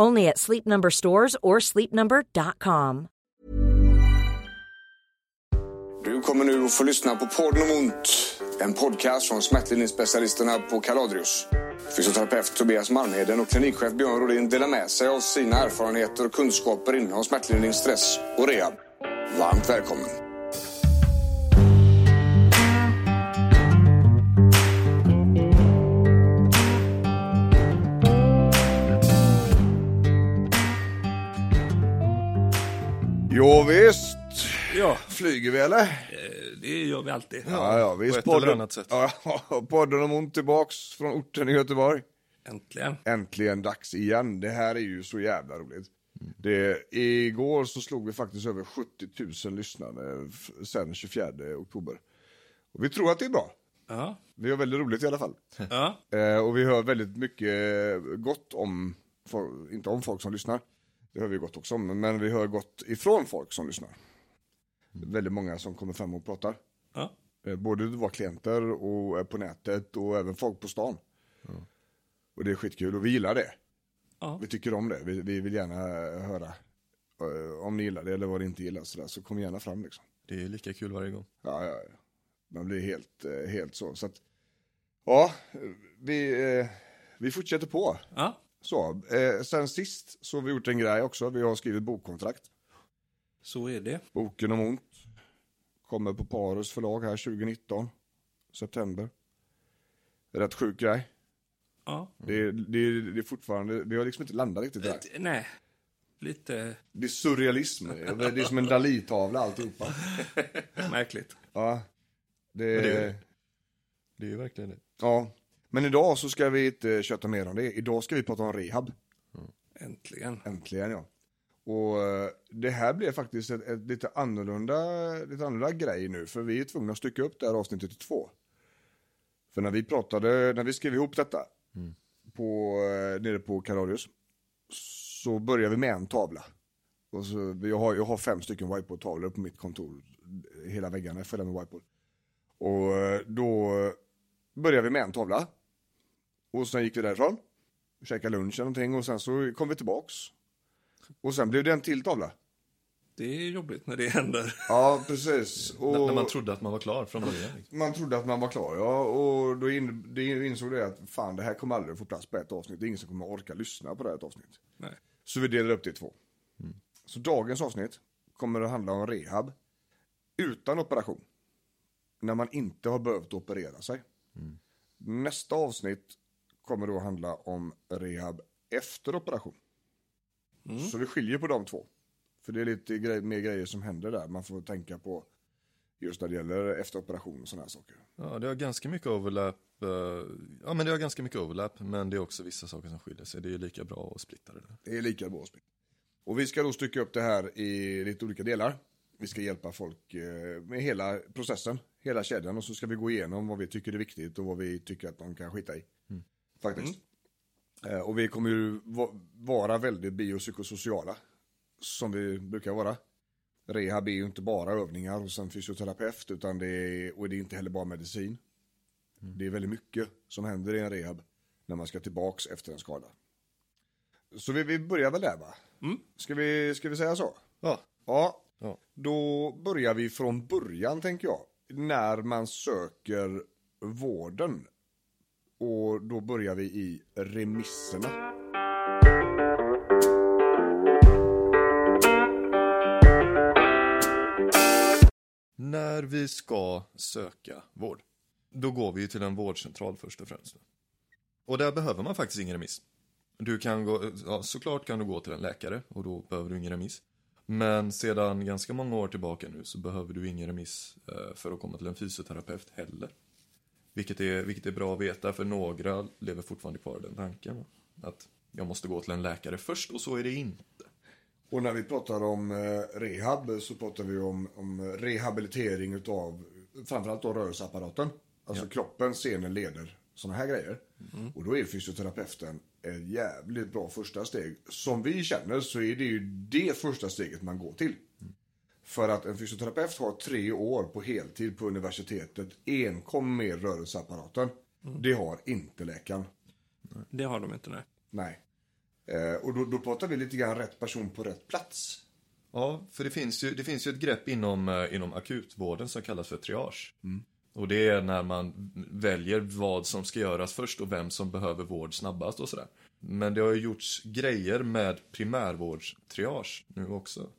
Only at Sleep Number stores or sleepnumber.com. Du kommer nu att få lyssna på Podden om ont. En podcast från smärtlindringsspecialisterna på Kaladrius. Fysioterapeut Tobias Malmheden och klinikchef Björn Rodin delar med sig av sina erfarenheter och kunskaper inom smärtlindring, stress och rehab. Varmt välkommen! Jo, visst. Ja, Flyger vi eller? eh, det gör vi alltid. Ja, ja, visst. På ett eller annat sätt. Ja, podden om ont tillbaks från orten i Göteborg. Äntligen. Äntligen dags igen. Det här är ju så jävla roligt. Det, igår så slog vi faktiskt över 70 000 lyssnare sen 24 oktober. Och vi tror att det är bra. Ja. Vi har väldigt roligt i alla fall. Ja. Eh, och vi hör väldigt mycket gott om, inte om folk som lyssnar. Det hör vi gott också men vi hör gott ifrån folk som lyssnar. Väldigt många som kommer fram och pratar. Ja. Eh, Både det var klienter och på nätet och även folk på stan. Och det är skitkul och vi gillar det. Ja. Vi tycker om det. Vi, vi vill gärna höra eh, om ni gillar det eller vad ni inte gillar. Så, där, så kom gärna fram liksom. Det är lika kul varje gång. Ja, ja, ja. Man blir helt, eh, helt så. så att, ja, vi, vi fortsätter på. Ja. Så, eh, sen sist så har vi gjort en grej också. Vi har skrivit bokkontrakt. Så är det. Boken om ont. Kommer på Parus förlag här 2019. September. Rätt sjuk grej. Ja. Det, det, det är fortfarande, vi har liksom inte landat riktigt där. Eh, Nej. Lite Det är surrealism. Det är som en Dalí-tavla alltihopa. märkligt. Ja. Det, Men det är- Det är ju verkligen det. ja. Men idag så ska vi inte köta mer om det. Idag ska vi prata om rehab. Äntligen. Äntligen ja. Och eh, det här blev faktiskt ett, ett lite, annorlunda, lite annorlunda grej nu. För vi är tvungna att stycka upp det här avsnittet i två. För när vi pratade, när vi skrev ihop detta på, eh, nere på Karadius. Så började vi med en tavla. Och så, jag, har, jag har fem stycken whiteboard-tavlor på mitt kontor. Hela väggarna är fulla med whiteboard. Och eh, då började vi med en tavla. Och sen gick vi därifrån. Käkade lunch eller någonting och sen så kom vi tillbaks. Och sen blev det en till tavla. Det är jobbigt när det händer. Ja, precis. Och När, man trodde att man var klar från början. Liksom. man trodde att man var klar, ja. Och då in, det insåg det att fan, det här kommer aldrig få plats på ett avsnitt. Det är ingen som kommer orka lyssna på det här ett avsnitt. Nej. Så vi delar upp det i två. Så dagens avsnitt kommer att handla om rehab utan operation. När man inte har behövt operera sig. Nästa avsnitt kommer då handla om rehab efter operation. Så vi skiljer på de två. För det är lite grej, mer grejer som händer där. Man får tänka på just när det gäller efter operation och sådana här saker. Ja, det har ganska mycket overlap. eh, ja, men det har ganska mycket overlap, men det är också vissa saker som skiljer sig. Det är lika bra att splitta det där. Det är lika bra spel. Och vi ska då stycka upp det här i lite olika delar. Vi ska hjälpa folk eh, med hela processen, hela kedjan och så ska vi gå igenom vad vi tycker är viktigt och vad vi tycker att de kan skita i. Faktiskt. Eh, Och vi kommer ju va- vara väldigt biopsykosociala, som vi brukar vara. Rehab är ju inte bara övningar och sen fysioterapeut, utan det är, och det är inte heller bara medicin. Det är väldigt mycket som händer i en rehab när man ska tillbaks efter en skada. Så vi, vi börjar väl där va? Ska, vi, ska vi säga så? Ja. Ja. Ja. Då börjar vi från början tänker jag. När man söker vården. Och då börjar vi i remisserna. När vi ska söka vård, då går vi till en vårdcentral först och främst. Och där behöver man faktiskt ingen remiss. Du kan gå, ja, såklart kan du gå till en läkare och då behöver du ingen remiss. Men sedan ganska många år tillbaka nu så behöver du ingen remiss eh, för att komma till en fysioterapeut heller. Vilket är, vilket är bra att veta för några lever fortfarande kvar i den tanken. Att jag måste gå till en läkare först och så är det inte. Och när vi pratar om eh, rehab så pratar vi om, om rehabilitering utav framförallt då rörelseapparaten. Alltså kroppen, scener, leder, sådana här grejer. Och då är fysioterapeuten ett jävligt bra första steg. Som vi känner så är det ju det första steget man går till. För att en fysioterapeut har tre år på heltid på universitetet enkom med rörelseapparaten. Det har inte läkaren. Det har de inte, nej. Nej. Eh, och då, då pratar vi lite grann rätt person på rätt plats. Ja, för det finns ju, det finns ju ett grepp inom, eh, inom akutvården som kallas för triage. Och det är när man väljer vad som ska göras först och vem som behöver vård snabbast och sådär. Men det har ju gjorts grejer med primärvårdstriage nu också.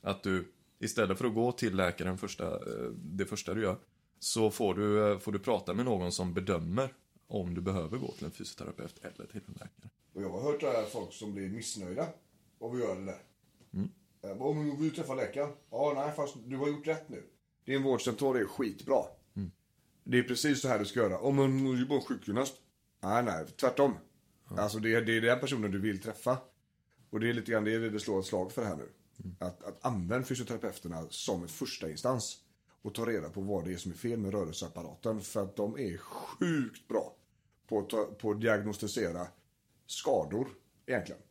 Att du istället för att gå till läkaren första, eh, det första du gör så får du, eh, får du prata med någon som bedömer om du behöver gå till en fysioterapeut eller till en läkare. Och jag har hört det här folk som blir missnöjda av att göra det där. Mm. Om du vill träffa läkaren? Ja, nej, fast du har gjort rätt nu. Din vårdcentral är skitbra. Det är precis så här du ska göra. Om man är ju bara sjukgymnast. Nej, nej, tvärtom. Alltså det är, det är den personen du vill träffa. Och det är lite grann det det slår ett slag för här nu. Att, att använda fysioterapeuterna som ett första instans. Och ta reda på vad det är som är fel med rörelseapparaten. För att de är sjukt bra på att, ta, på att diagnostisera skador egentligen.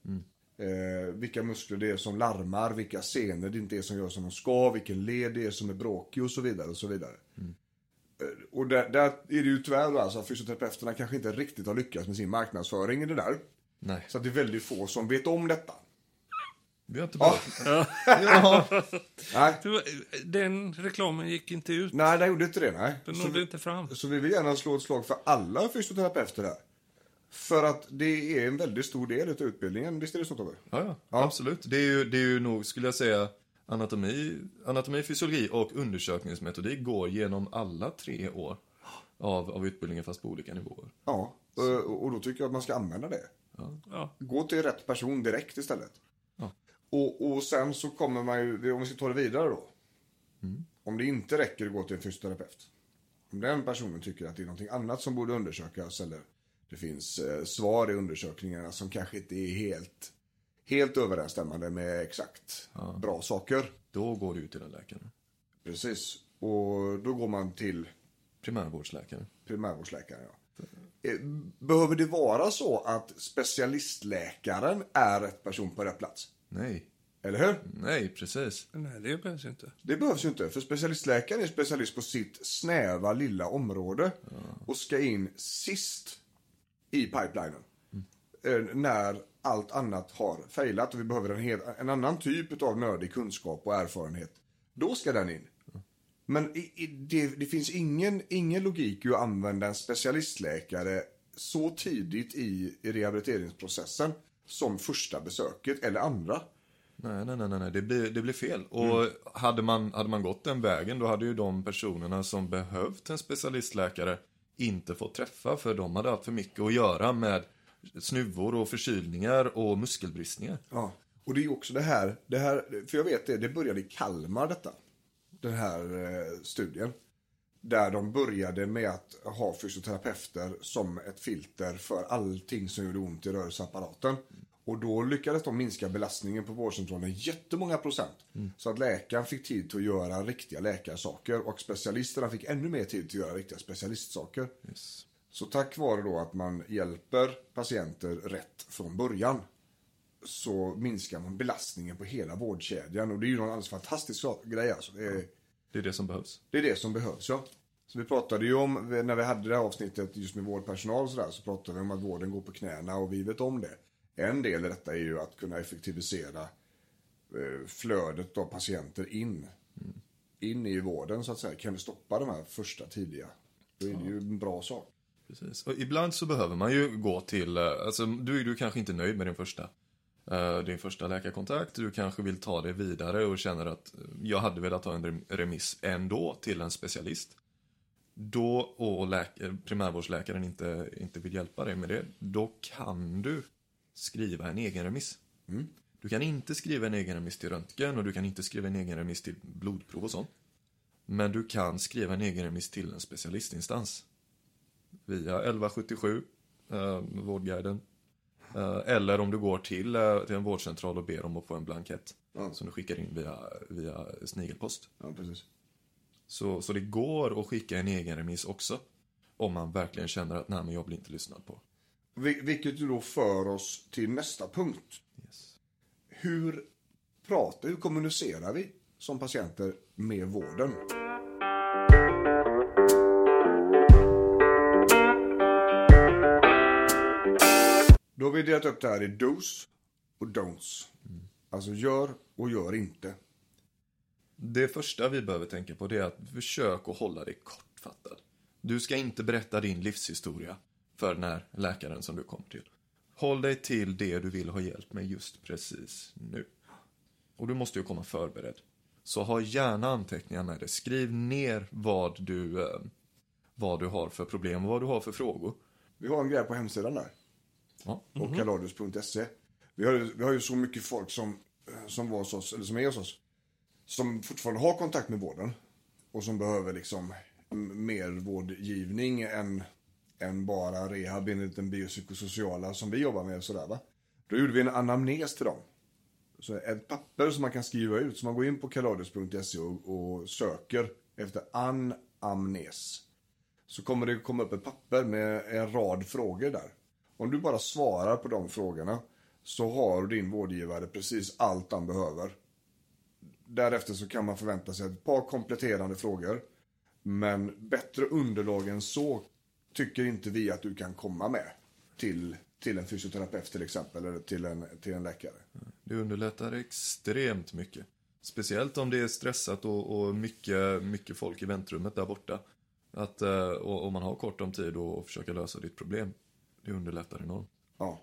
Eh, vilka muskler det är som larmar, vilka senor det inte är som gör som de ska, vilken led det är som är bråkig och så vidare. Och så vidare. Eh, Och där, där är det ju tyvärr alltså att fysioterapeuterna kanske inte riktigt har lyckats med sin marknadsföring i det där. Nej, Så att det är väldigt få som vet om detta. vi har inte Ja. behövt. Ja. Nej, Du, Den reklamen gick inte ut. nej det gjorde inte det. Nej. Den Så, nådde inte fram. så vi vill gärna slå ett slag för alla fysioterapeuter här. För att det är en väldigt stor del av utbildningen. Visst är det så Tobbe? Ja, ja, Ja. absolut. Det är, ju, det är ju nog, skulle jag säga, anatomi, anatomi, fysiologi och undersökningsmetodik går genom alla tre år av, av utbildningen fast på olika nivåer. Ja, och, och då tycker jag att man ska använda det. Ja. Gå till rätt person direkt istället. Ja. Och, och sen så kommer man ju, om vi ska ta det vidare då. Om det inte räcker att gå till en fysioterapeut. Om den personen tycker att det är någonting annat som borde undersökas eller det finns eh, svar i undersökningarna som kanske inte är helt, helt överensstämmande med exakt bra saker. Då går du ju till en läkare. Precis. Och då går man till Primärvårdsläkare. primärvårdsläkaren. Ja. Eh, Behöver det vara så att specialistläkaren är rätt person på rätt plats? Nej, Eller hur? nej, precis. Nej, det behövs inte. Det behövs ju inte, för specialistläkaren är specialist på sitt snäva lilla område och ska in sist i pipelinen. Eh, När allt annat har failat och vi behöver en, hel, en annan typ av nördig kunskap och erfarenhet. Då ska den in. Men i, i, det, det finns ingen, ingen logik i att använda en specialistläkare så tidigt i, i rehabiliteringsprocessen som första besöket eller andra. Nej, nej, nej, nej. Det, blir, det blir fel. Och hade, man, hade man gått den vägen då hade ju de personerna som behövt en specialistläkare inte fått träffa för de hade haft för mycket att göra med snuvor och förkylningar och muskelbristningar. Ja, och det är också det här, det här, för jag vet det, det började i Kalmar detta. Den här eh, studien. Där de började med att ha fysioterapeuter som ett filter för allting som gjorde ont i rörelseapparaten. Och då lyckades de minska belastningen på vårdcentralen jättemånga procent. Så att läkaren fick tid till att göra riktiga läkarsaker och specialisterna fick ännu mer tid till att göra riktiga specialistsaker. Yes. Så tack vare då att man hjälper patienter rätt från början så minskar man belastningen på hela vårdkedjan och det är ju någon alldeles fantastisk grej alltså. Det är, Det är det som behövs. det är det som behövs ja. Så vi pratade ju om, när vi hade det här avsnittet just med vårdpersonal och sådär, så pratade vi om att vården går på knäna och vi vet om det. En del i detta är ju att kunna effektivisera eh, flödet av patienter in. In i vården så att säga. Kan vi stoppa de här första tidiga Då är det ju en bra sak. Precis. Och ibland så behöver man ju gå till, eh, alltså du är du kanske inte nöjd med din första, eh, din första läkarkontakt. Du kanske vill ta det vidare och känner att eh, jag hade velat ha en rem- remiss ändå till en specialist. Då, och läk- primärvårdsläkaren inte, inte vill hjälpa dig med det, då kan du skriva en egen remiss. Du kan inte skriva en egen remiss till röntgen och du kan inte skriva en egen remiss till blodprov och sånt. Men du kan skriva en egen remiss till en specialistinstans via 1177, eh, Vårdguiden. Eh, eller om du går till, eh, till en vårdcentral och ber om att få en blankett Ja. som du skickar in via, via snigelpost. Ja, precis. Så, så det går att skicka en egen remiss också. Om man verkligen känner att nej men jag blir inte lyssnad på. Vil- Vilket då för oss till nästa punkt. Yes. Hur pratar, hur kommunicerar vi som patienter med vården? Då har vi delat upp det här i dos och don'ts. Alltså gör och gör inte. Det första vi behöver tänka på det är att försök att hålla dig kortfattad. Du ska inte berätta din livshistoria för den här läkaren som du kommer till. Håll dig till det du vill ha hjälp med just precis nu. Och du måste ju komma förberedd. Så ha gärna anteckningar med dig. Skriv ner vad du, eh, vad du har för problem och vad du har för frågor. Vi har en grej på hemsidan där. Ja. och kaladius.se. Vi har, vi har ju så mycket folk som, som var hos oss, eller som är hos oss, som fortfarande har kontakt med vården och som behöver liksom mer vårdgivning än, än bara rehab enligt den biopsykosociala som vi jobbar med. Sådär, va? Då gjorde vi en anamnes till dem. Så ett papper som man kan skriva ut. Så man går in på kaladius.se och, och söker efter anamnes så kommer det komma upp ett papper med en rad frågor där. Om du bara svarar på de frågorna så har din vårdgivare precis allt han behöver. Därefter så kan man förvänta sig ett par kompletterande frågor. Men bättre underlag än så tycker inte vi att du kan komma med till, till en fysioterapeut till exempel eller till en, till en läkare. Det underlättar extremt mycket. Speciellt om det är stressat och, och mycket, mycket folk i väntrummet där borta. Att, eh, och, och man har kort om tid att försöka lösa ditt problem. Det underlättar enormt. Ja.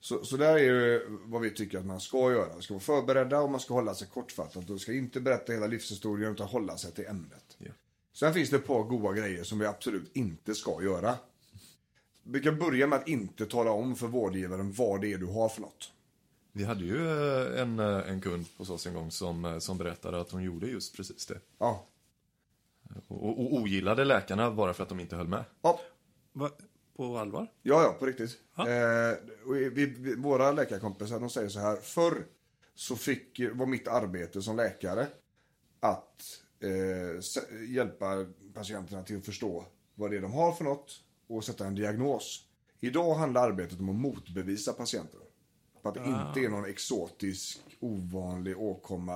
Så, så där är ju vad vi tycker att man ska göra. Man ska vara förberedda och man ska hålla sig kortfattat. Du ska inte berätta hela livshistorien utan hålla sig till ämnet. Ja. Sen finns det ett par goda grejer som vi absolut inte ska göra. Vi kan börja med att inte tala om för vårdgivaren vad det är du har för något. Vi hade ju eh, en, eh, en kund hos oss en gång som, eh, som berättade att hon gjorde just precis det. Ja. Och, och ogillade läkarna bara för att de inte höll med. Ja, Va? På allvar? ja, ja på riktigt. Ja. Eh, och vi, vi, våra läkarkompisar de säger så här. Förr så fick, var mitt arbete som läkare att eh, hjälpa patienterna till att förstå vad det är de har för något och sätta en diagnos. Idag handlar arbetet om att motbevisa patienten. På att det inte är någon exotisk, ovanlig åkomma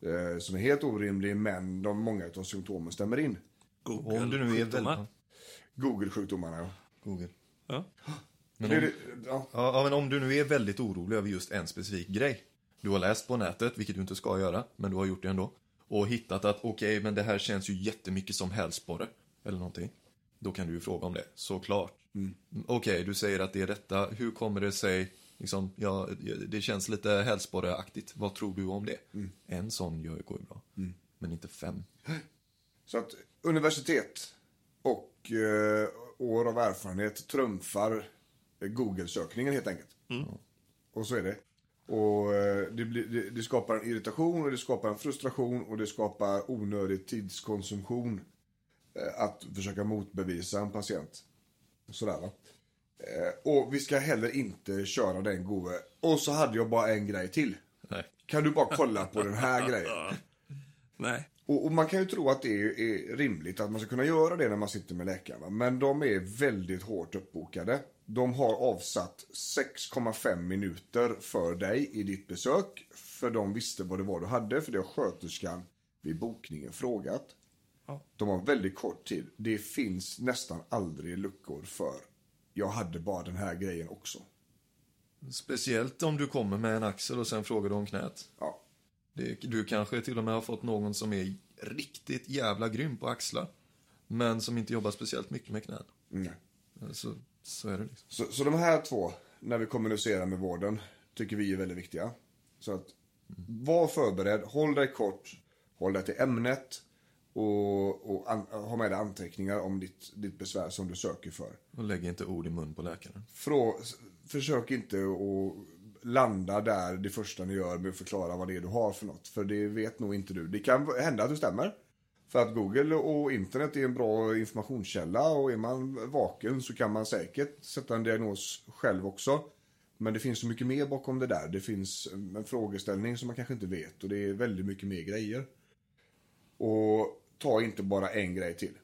eh, som är helt orimlig men de, många av symptomen stämmer in. Google Om du nu är sjukdomar. väldigt... Google-sjukdomarna ja. Google. Ja. Men om, det- ja. ja, men om du nu är väldigt orolig över just en specifik grej. Du har läst på nätet, vilket du inte ska göra, men du har gjort det ändå. Och hittat att okej, men det här känns ju jättemycket som hälsporre. Eller någonting. Då kan du ju fråga om det, såklart. Mm. Okej, du säger att det är detta. Hur kommer det sig? Liksom, ja, det känns lite hälsporreaktigt. Vad tror du om det? En sån gör, går ju bra. Men inte fem. Så att universitet och eh, år av erfarenhet trumfar Google-sökningen helt enkelt. Och så är det. Och eh, det, det, det skapar en irritation och det skapar en frustration och det skapar onödig tidskonsumtion eh, att försöka motbevisa en patient. Sådär va. Eh, och vi ska heller inte köra den gode. Och så hade jag bara en grej till. Nej. Kan du bara kolla på den här grejen? Nej. Och, och man kan ju tro att det är, är rimligt att man ska kunna göra det när man sitter med läkaren. va? Men de är väldigt hårt uppbokade. De har avsatt 6,5 minuter för dig i ditt besök. För de visste vad det var du hade. För det har sköterskan vid bokningen frågat. Ja. De har väldigt kort tid. Det finns nästan aldrig luckor för jag hade bara den här grejen också. Speciellt om du kommer med en axel och sen frågar du om knät. Ja, du kanske till och med har fått någon som är riktigt jävla grym på axlar. men som inte jobbar speciellt mycket med knän. Nej. Så, så är det liksom. Så, så de här två, när vi kommunicerar med vården, tycker vi är väldigt viktiga. Så att var förberedd, håll dig kort, håll dig till ämnet och, och an, ha med dig anteckningar om ditt, ditt besvär som du söker för. Och lägg inte ord i mun på läkaren. Frå, försök inte att landa där det första ni gör med att förklara vad det är du har för något. För det vet nog inte du. Det kan hända att du stämmer. För att Google och internet är en bra informationskälla och är man vaken så kan man säkert sätta en diagnos själv också. Men det finns så mycket mer bakom det där. Det finns en frågeställning som man kanske inte vet och det är väldigt mycket mer grejer. Och ta inte bara en grej till.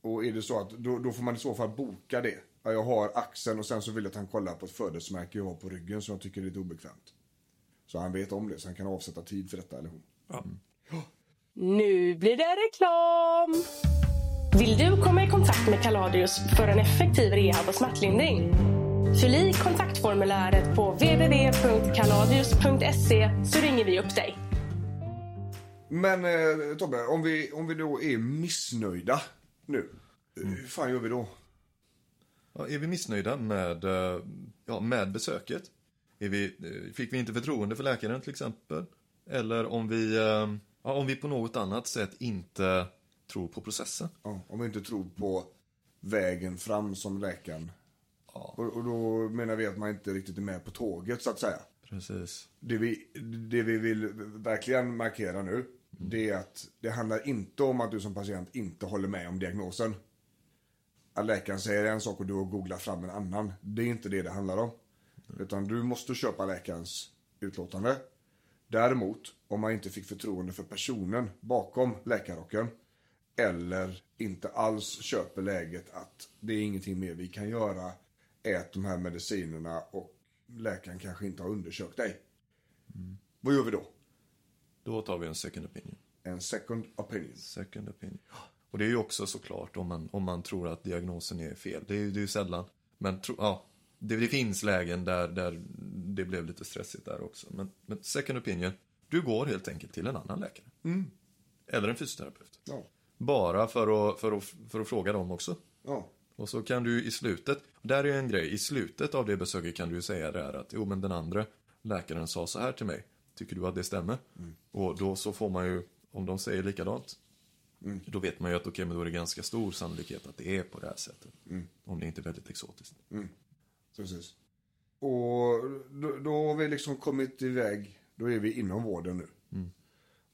Och är det så att då, då får man i så fall boka det. Ja, jag har axeln och sen så vill jag att han kollar på ett födelsemärke jag har på ryggen som jag tycker är lite obekvämt. Så han vet om det så han kan avsätta tid för detta eller hon. Ja. Nu blir det reklam! Vill du komma i kontakt med Kaladius för en effektiv rehab och smärtlindring? Fyll i kontaktformuläret på www.kaladius.se så ringer vi upp dig. Men eh, Tobbe, om vi, om vi då är missnöjda nu. Hur fan gör vi då? Ja, är vi missnöjda med, eh, ja, med besöket? Är vi, eh, fick vi inte förtroende för läkaren till exempel? Eller om vi, eh, ja, om vi på något annat sätt inte tror på processen? Ja, om vi inte tror på vägen fram som läkaren. Och, och då menar vi att man inte riktigt är med på tåget så att säga. Precis. Det vi, det vi vill verkligen markera nu, det är att det handlar inte om att du som patient inte håller med om diagnosen. Att läkaren säger en sak och du har googlat fram en annan. Det är inte det det handlar om. Utan du måste köpa läkarens utlåtande. Däremot, om man inte fick förtroende för personen bakom läkarrocken eller inte alls köper läget att det är ingenting mer vi kan göra, ät de här medicinerna och läkaren kanske inte har undersökt dig. Vad gör vi då? Då tar vi en second opinion. En second opinion. Second opinion. Och det är ju också såklart om man, om man tror att diagnosen är fel. Det är det är ju sällan. Men tro, ja, det, det finns lägen där, där det blev lite stressigt där också. Men, men second opinion, du går helt enkelt till en annan läkare. Eller en fysioterapeut. Ja. Bara för att, för, att, för att fråga dem också. Ja. Och så kan du i slutet, där är en grej, i slutet av det besöket kan du säga det här att jo men den andra läkaren sa så här till mig. Tycker du att det stämmer? Och då så får man ju, om de säger likadant, då vet man ju att okej men då är det ganska stor sannolikhet att det är på det här sättet. Om det inte är väldigt exotiskt. Precis. Och då, då har vi liksom kommit iväg, då är vi inom vården nu.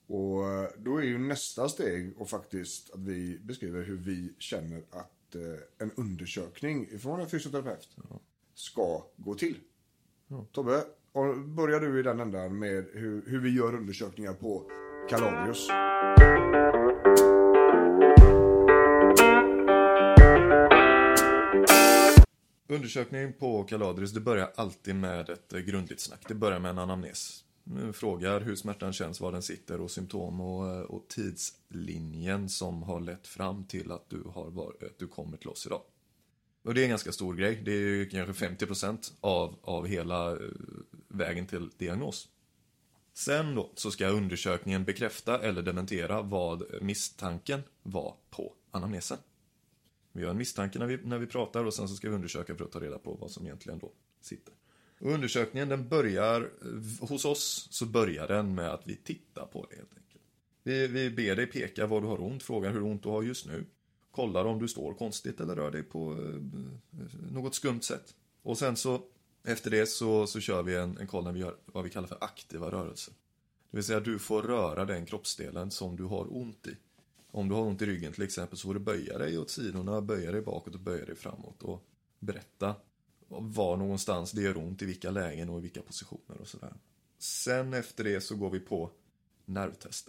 Och eh, då är ju nästa steg och faktiskt att vi beskriver hur vi känner att eh, en undersökning ifrån en fysioterapeut ska gå till. Tobbe, och börjar du i den ändan med hur, hur vi gör undersökningar på Kalarius? Undersökning på Kaladris, det börjar alltid med ett eh, grundligt snack. Det börjar med en anamnes. Nu Frågar hur smärtan känns, var den sitter och symptom och, eh, och tidslinjen som har lett fram till att du, har varit, att du kommer till oss idag. Och det är en ganska stor grej. Det är ju kanske 50% av, av hela eh, vägen till diagnos. Sen då så ska undersökningen bekräfta eller dementera vad misstanken var på anamnesen. Vi har en misstanke när vi, när vi pratar och sen så ska vi undersöka för att ta reda på vad som egentligen då sitter. Och undersökningen den börjar, hos oss så börjar den med att vi tittar på det helt enkelt. Vi, vi ber dig peka var du har ont, frågar hur ont du har just nu. Kollar om du står konstigt eller rör dig på eh, något skumt sätt. Och sen så efter det så, så kör vi en, en koll när vi gör vad vi kallar för aktiva rörelser. Det vill säga du får röra den kroppsdelen som du har ont i. Om du har ont i ryggen till exempel så får du böja dig åt sidorna, böja dig bakåt och böja dig framåt och berätta var någonstans det gör ont, i vilka lägen och i vilka positioner och sådär. Sen efter det så går vi på nervtest.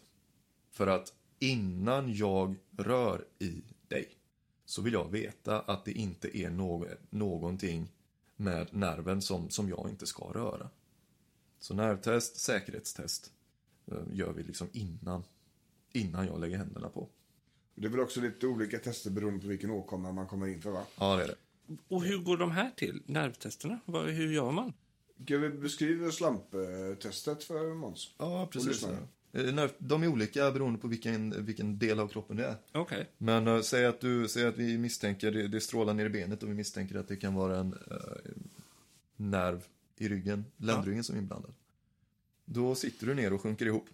För att innan jag rör i dig så vill jag veta att det inte är någonting med nerven som, som jag inte ska röra. Så nervtest, säkerhetstest eh, gör vi liksom innan, innan jag lägger händerna på. Det är väl också lite olika tester beroende på vilken åkomma man kommer in för va? Ja, det är det. Och hur går de här till? Nervtesterna? Hur gör man? Kan vi beskriva slamptestet för Måns? Ja, precis. Eh, nerv- De är olika beroende på vilken, vilken del av kroppen det är. Okej. Men uh, säg, att du, säg att vi misstänker, det, det strålar ner i benet och vi misstänker att det kan vara en eh, nerv i ryggen, ländryggen som är inblandad. Då sitter du ner och sjunker ihop.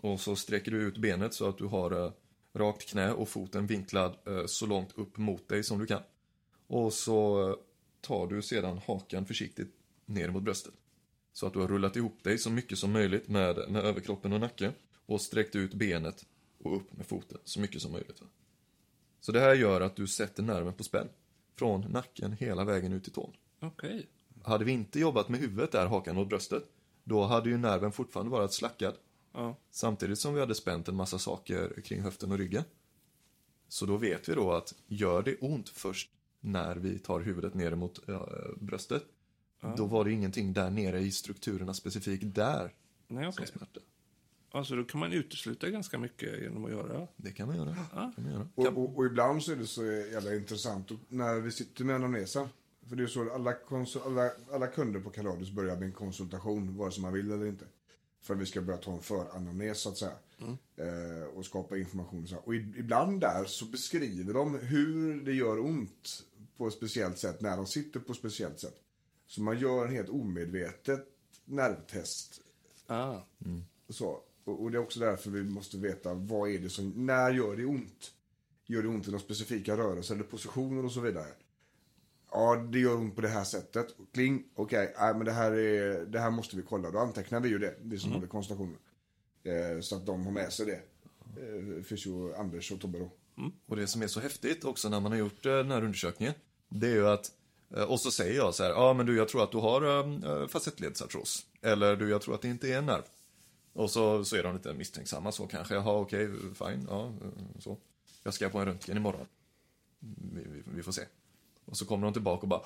Och så sträcker du ut benet så att du har eh, rakt knä och foten vinklad eh, så långt upp mot dig som du kan. Och så eh, tar du sedan hakan försiktigt ner mot bröstet. Så att du har rullat ihop dig så mycket som möjligt med, med överkroppen och nacken. Och sträckt ut benet och upp med foten så mycket som möjligt. Så det här gör att du sätter nerven på spänn. Från nacken hela vägen ut till tån. Okej. Hade vi inte jobbat med huvudet där, hakan mot bröstet, då hade ju nerven fortfarande varit slackad. Ja. Samtidigt som vi hade spänt en massa saker kring höften och ryggen. Så då vet vi då att gör det ont först när vi tar huvudet ner mot ja, bröstet, då var det ingenting där nere i strukturerna specifikt där Nej, som okej. smärta. Alltså, då kan man utesluta ganska mycket genom att göra. Det kan man göra. Ja. Kan man göra. Och, och, och ibland så är det så jävla intressant när vi sitter med anamnesen. För det är så att alla, alla, alla kunder på Kaladius börjar med en konsultation, vare sig man vill eller inte. För att vi ska börja ta en föranamnes så att säga. Eh, och skapa information. Och, så här. och ibland där så beskriver de hur det gör ont på ett speciellt sätt när de sitter på ett speciellt sätt. Så man gör en helt omedvetet nervtest Ah. och så. Och, och det är också därför vi måste veta vad är det som, när gör det ont? Gör det ont i några specifika rörelser eller positioner och så vidare? Ja, det gör ont på det här sättet. Kling, okej, nej men det här, är, det här måste vi kolla. Då antecknar vi ju det, vi som håller konsultationen. Eh, så att de har med sig det. Eh, ju Anders och Tobbe då. Och det som är så häftigt också när man har gjort eh, den här undersökningen, det är ju att, eh, och så säger jag så här, ja men du jag tror att du har äh, facettledsartros. Eller du jag tror att det inte är en nerv. Och så, så är de lite misstänksamma så kanske, jaha okej, fine, ja, eh, så. Jag ska på en röntgen imorgon. Vi, vi, vi får se. Och så kommer de tillbaka och bara,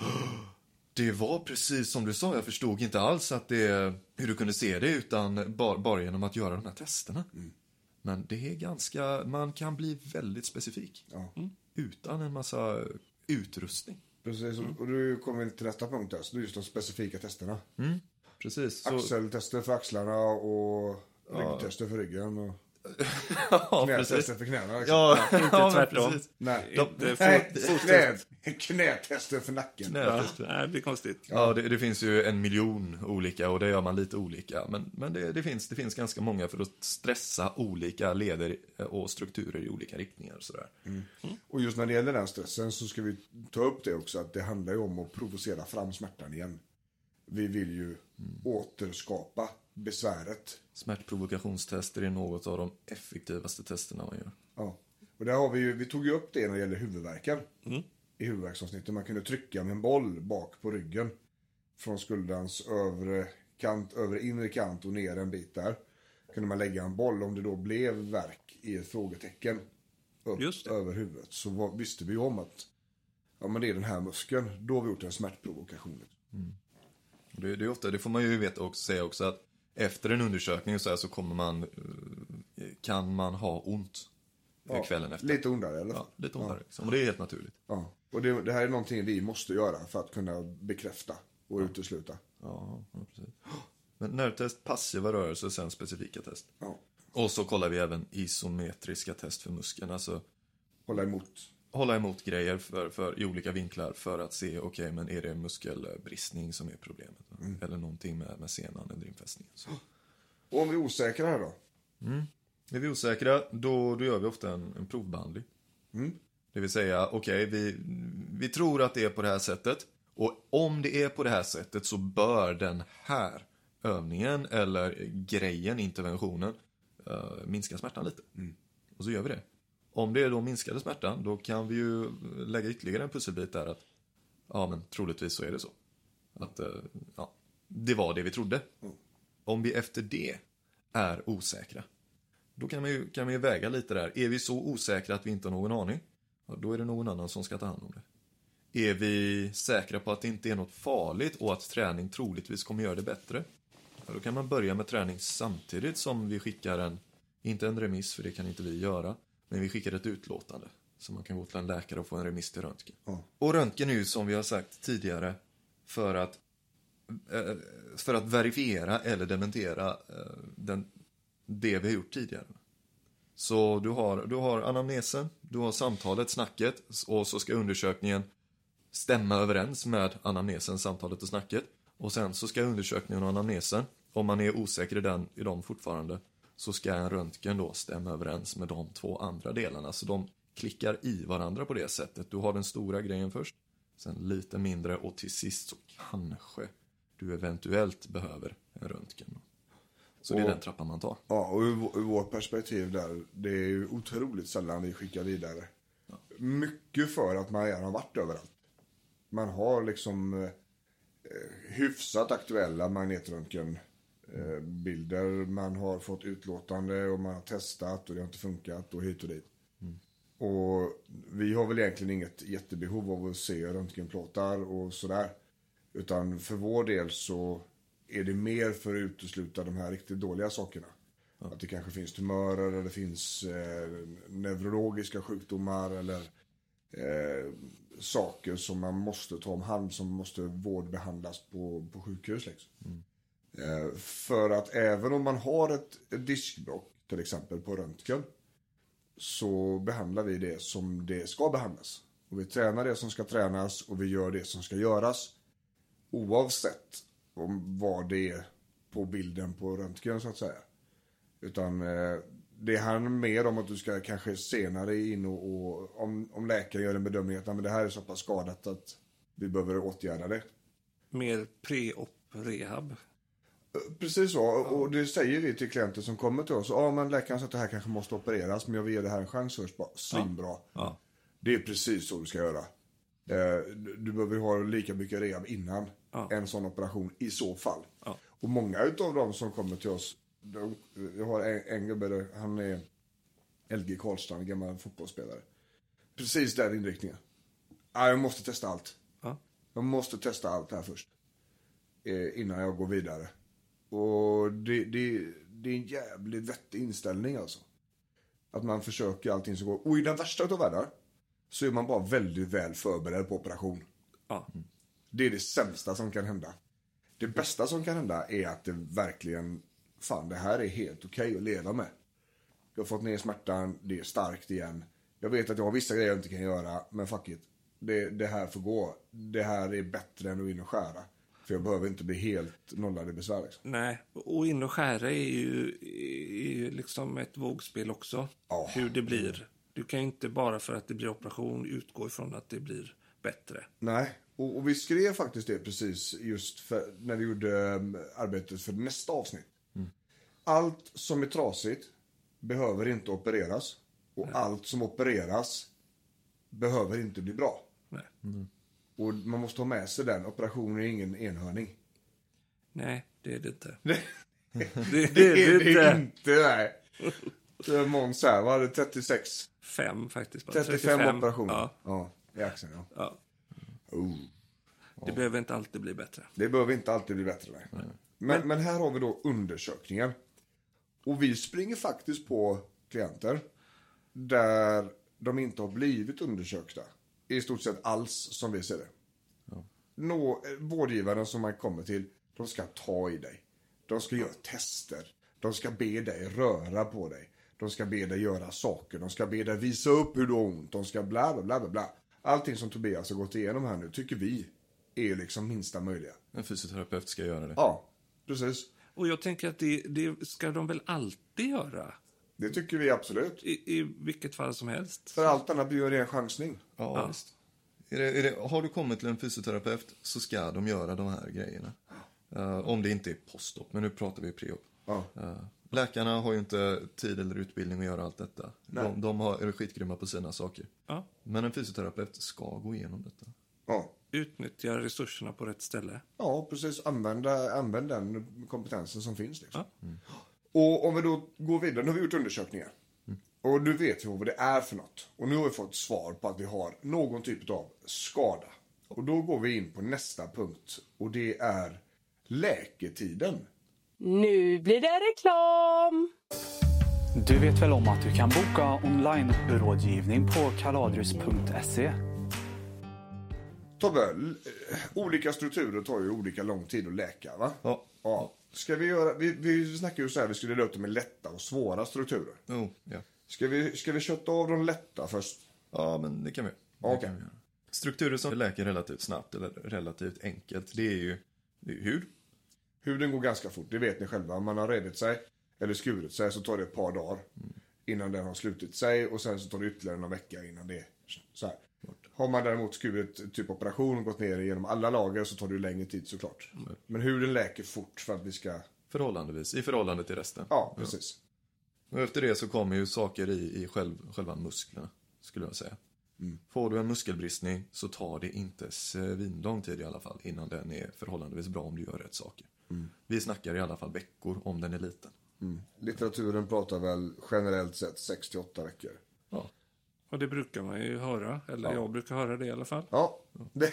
det var precis som du sa, jag förstod inte alls att det, hur du kunde se det utan bara, bara genom att göra de här testerna. Men det är ganska, man kan bli väldigt specifik. Ja. Utan en massa utrustning. Precis, och- och du kommer till nästa punkt där, så det är just de specifika testerna. Precis. Så, Axeltester för axlarna och ryggtester för ryggen och ja, precis. knätester för knäna. Liksom. Ja, Inte ja, tvärtom. Nej, Inte Nej fot- knä, knätester för nacken. Ja, Knätester. nej, det blir konstigt. Ja, det, det finns ju en miljon olika och det gör man lite olika. Men, men det, det, finns, det finns ganska många för att stressa olika leder och strukturer i olika riktningar. Och sådär. Och just när det gäller den stressen så ska vi ta upp det också att det handlar ju om att provocera fram smärtan igen. Vi vill ju återskapa besväret. Smärtprovokationstester är något av de effektivaste testerna man gör. Ja. Och där har vi ju, vi tog ju upp det när det gäller huvudvärken. I huvudvärksavsnittet. Man kunde trycka med en boll bak på ryggen. Från skulderns övre kant, övre inre kant och ner en bit där. Kunde man lägga en boll om det då blev värk i ett frågetecken. Upp över huvudet. Så var, visste vi om att ja, men det är den här muskeln. Då har vi gjort en smärtprovokation. Och Det, det, är ofta, det får man ju veta också, säga också att efter en undersökning så, här så kommer man, kan man ha ont eh, kvällen efter. Lite ondare eller? Ja, lite ondare. Liksom. Och det är helt naturligt. Ja. Och det, det här är någonting vi måste göra för att kunna bekräfta och utesluta. Ja, ja, precis. Men nervtest, passiva rörelser och sen specifika test. Ja. Och så kollar vi även isometriska test för muskeln. Alltså Hålla emot. hålla emot grejer för, för, i olika vinklar för att se, okej, men är det muskelbristning som är problemet? Eller någonting med, med senan eller infästningen. Så. Och om vi är osäkra här då? Är vi osäkra, då, då gör vi ofta en, en provbehandling. Det vill säga, okej, vi, vi tror att det är på det här sättet. Och om det är på det här sättet så bör den här övningen eller grejen, interventionen, eh, minska smärtan lite. Och så gör vi det. Om det då minskade smärtan, då kan vi ju lägga ytterligare en pusselbit där att, ja men troligtvis så är det så. Att, eh, ja, det var det vi trodde. Om vi efter det är osäkra, då kan man, ju, kan man ju väga lite där. Är vi så osäkra att vi inte har någon aning, ja, då är det någon annan som ska ta hand om det. Är vi säkra på att det inte är något farligt och att träning troligtvis kommer göra det bättre, ja, då kan man börja med träning samtidigt som vi skickar en, inte en remiss för det kan inte vi göra, men vi skickar ett utlåtande. Så man kan gå till en läkare och få en remiss till röntgen. Ja. Och röntgen är ju som vi har sagt tidigare för att, eh, för att verifiera eller dementera eh, den det vi har gjort tidigare. Så du har, du har anamnesen, du har samtalet, snacket och så ska undersökningen stämma överens med anamnesen, samtalet och snacket. Och sen så ska undersökningen och anamnesen, om man är osäker i, den, i dem fortfarande, så ska en röntgen då stämma överens med de två andra delarna. Så de klickar i varandra på det sättet. Du har den stora grejen först, sen lite mindre och till sist så kanske du eventuellt behöver en röntgen. Så det är Och- den trappan man tar. Ja, och ur, ur vårt perspektiv där, det är ju otroligt sällan vi skickar vidare. Mycket för att man redan har varit överallt. Man har liksom eh, hyfsat aktuella magnetröntgenbilder. Man har fått utlåtande och man har testat och det har inte funkat och hit och dit. Och vi har väl egentligen inget jättebehov av att se röntgenplåtar och sådär. Utan för vår del så är det mer för att utesluta de här riktigt dåliga sakerna. Att det kanske finns tumörer eller det finns eh, neurologiska sjukdomar eller eh, saker som man måste ta om hand som måste vårdbehandlas på, på sjukhus. Liksom. Eh, för att även om man har ett, ett diskbråck till exempel på röntgen så behandlar vi det som det ska behandlas. Och vi tränar det som ska tränas och vi gör det som ska göras. Oavsett om vad det är på bilden på röntgen så att säga. Utan eh, det handlar mer om att du ska kanske senare in och, och om, om läkaren gör en bedömning att men det här är så pass skadat att vi behöver åtgärda det. Mer pre-op-rehab. Precis så, och det säger vi till klienter som kommer till oss. Ja, men läkaren sa att det här kanske måste opereras, men jag vill ge det här en chans först. Bara, Svinbra. Ja. Det är precis så du ska göra. Eh, Du behöver ha lika mycket rehab innan Ja. en sån operation i så fall. Ja. Och många utav dem som kommer till oss, de, jag har en, en gubbe, han är LG Karlstrand, gammal fotbollsspelare. Precis den inriktningen. Ja, jag måste testa allt. Ja. Jag måste testa allt här först. Eh, innan jag går vidare. Och det, det, det är en jävligt vettig inställning alltså. Att man försöker allting som går. Och i den värsta utav världar så är man bara väldigt väl förberedd på operation. Ja. Det är det sämsta som kan hända. Det bästa som kan hända är att det verkligen, fan det här är helt okej att leva med. Jag har fått ner smärtan, det är starkt igen. Jag vet att jag har vissa grejer jag inte kan göra, men fuck it. Det, det här får gå. Det här är bättre än att in och skära. För jag behöver inte bli helt nollad i besvär liksom. Nej, och in och skära är ju, är ju liksom ett vågspel också. Ja. Hur det blir. Du kan ju inte bara för att det blir operation utgå ifrån att det blir bättre. Nej, och, och vi skrev faktiskt det precis just för, när vi gjorde um, arbetet för nästa avsnitt. Allt som är trasigt behöver inte opereras. Och allt som opereras behöver inte bli bra. Nej, Och man måste ha med sig den. Operationen är ingen enhörning. Nej det är det inte. Det, Det, det är det det inte. inte, nej. Måns här, vad hade 36? Fem faktiskt. bara. 35 operationer. Ja, ja i axeln ja. ja. Oh. Det behöver inte alltid bli bättre. Det behöver inte alltid bli bättre. Nej. Men, men här har vi då undersökningar. Och vi springer faktiskt på klienter där de inte har blivit undersökta. I stort sett alls som vi ser det. Nå, eh, vårdgivaren som man kommer till, de ska ta i dig. De ska göra tester. De ska be dig röra på dig. De ska be dig göra saker. De ska be dig visa upp hur du har ont. De ska bla bla bla bla bla. Allting som Tobias har gått igenom här nu tycker vi är liksom minsta möjliga. En fysioterapeut ska göra det. Ja, precis. Och jag tänker att det, det ska de väl alltid göra? Det tycker vi absolut. I, I vilket fall som helst. För allt annat blir ju en chansning. Ja, visst. Är det, är det, har du kommit till en fysioterapeut så ska de göra de här grejerna. Eh, om det inte är postop, men nu pratar vi pre-op. Ja. Eh, läkarna har ju inte tid eller utbildning att göra allt detta. De, de har, är skitgrymma på sina saker. Ja. Men en fysioterapeut ska gå igenom detta. Ja, Utnyttja resurserna på rätt ställe. ja precis. Använda, använd den kompetensen som finns. Liksom. Ja. Och om vi då går vidare, nu har vi gjort undersökningar. Och nu vet vi vad det är för något. Och nu har vi fått svar på att vi har någon typ av skada. Och då går vi in på nästa punkt. Och det är läketiden. Nu blir det reklam! Du vet väl om att du kan boka online-rådgivning på kaladrius.se? Tobbe, eh, olika strukturer tar ju olika lång tid att läka va? Ja. Ja. Ska vi göra, vi, vi snackade ju så här, vi skulle dela upp dem i lätta och svåra strukturer. Oh, ja. Ska vi, ska vi kötta av de lätta först? ja, men det kan vi det kan vi göra. Strukturer som läker relativt snabbt eller relativt enkelt, det är ju det är hud. Huden går ganska fort, det vet ni själva. Om man har revit sig eller skurit sig så tar det ett par dagar innan den har slutit sig och sen så tar det ytterligare någon vecka innan det är så här. Har man däremot skurit typ operation och gått ner genom alla lager så tar det ju längre tid såklart. Men huden läker fort för att vi ska... Förhållandevis, i förhållande till resten. Ja, precis. Och efter det så kommer ju saker i, i själv, själva musklerna, skulle jag säga. Får du en muskelbristning så tar det inte svinlång tid i alla fall innan den är förhållandevis bra om du gör rätt saker. Vi snackar i alla fall veckor om den är liten. Litteraturen pratar väl generellt sett 68 veckor. Ja. Och det brukar man ju höra. Eller jag brukar höra det i alla fall. Ja, det,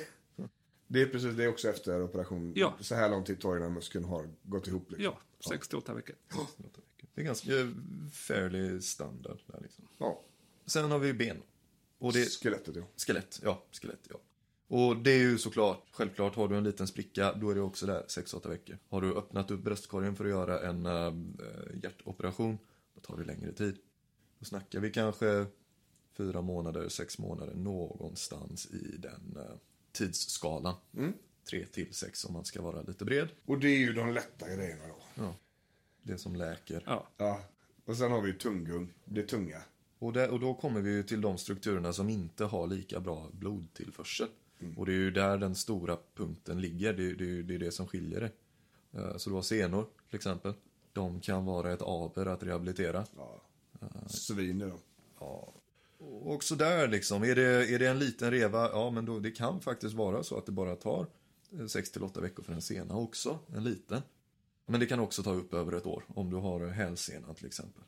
det är precis det också efter operation. Ja. Så här lång tid tar det innan muskeln har gått ihop. Liksom. Ja, 68 veckor. Det är ganska fairly standard där liksom. Ja. Sen har vi ben. Och det, Skelettet ja. Skelett, ja. Skelett, ja. Och det är ju såklart, självklart, har du en liten spricka, då är det också där 6-8 veckor. Har du öppnat upp bröstkorgen för att göra en äh, hjärtoperation, då tar det längre tid. Då snackar vi kanske fyra månader, sex månader, någonstans i den äh, tidsskalan. Tre till sex om man ska vara lite bred. Och det är ju de lätta grejerna då. Det som läker. Ja. Ja. Och sen har vi tunggung, det tunga. Och, där, och då kommer vi ju till de strukturerna som inte har lika bra blodtillförsel. Och det är ju där den stora punkten ligger. Det är det, är, det, är det som skiljer det. Eh, Så du har senor till exempel. De kan vara ett aber att rehabilitera. Svin är de. Och också där liksom, är det, är det en liten reva, ja men då, det kan faktiskt vara så att det bara tar 6-8 veckor för en sena också, en liten. Men det kan också ta upp över ett år, om du har hälsena till exempel.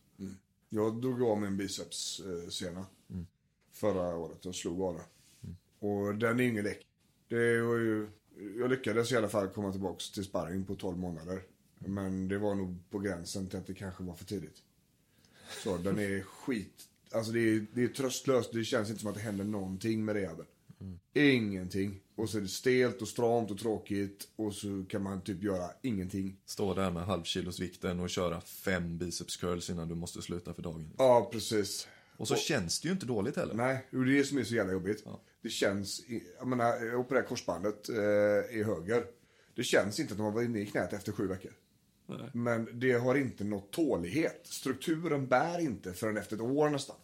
Jag drog av min bicepssena förra året. Jag slog av den. Och den är ingen lek. Det var ju, jag lyckades i alla fall komma tillbaks till sparring på 12 månader. Men det var nog på gränsen till att det kanske var för tidigt. Så den är skit. Alltså det är, det är tröstlöst. Det känns inte som att det händer någonting med rehaben. Ingenting. Och så är det stelt och stramt och tråkigt. Och så kan man typ göra ingenting. Stå där med halvkilosvikten och köra fem biceps curls innan du måste sluta för dagen. Ja, precis. Och så känns det ju inte dåligt heller. Nej, och det är det som är så jävla jobbigt. Det känns, jag menar, jag opererade korsbandet eh, i höger. Det känns inte att de har varit inne i knät efter sju veckor. Men det har inte nått tålighet. Strukturen bär inte förrän efter ett år nästan.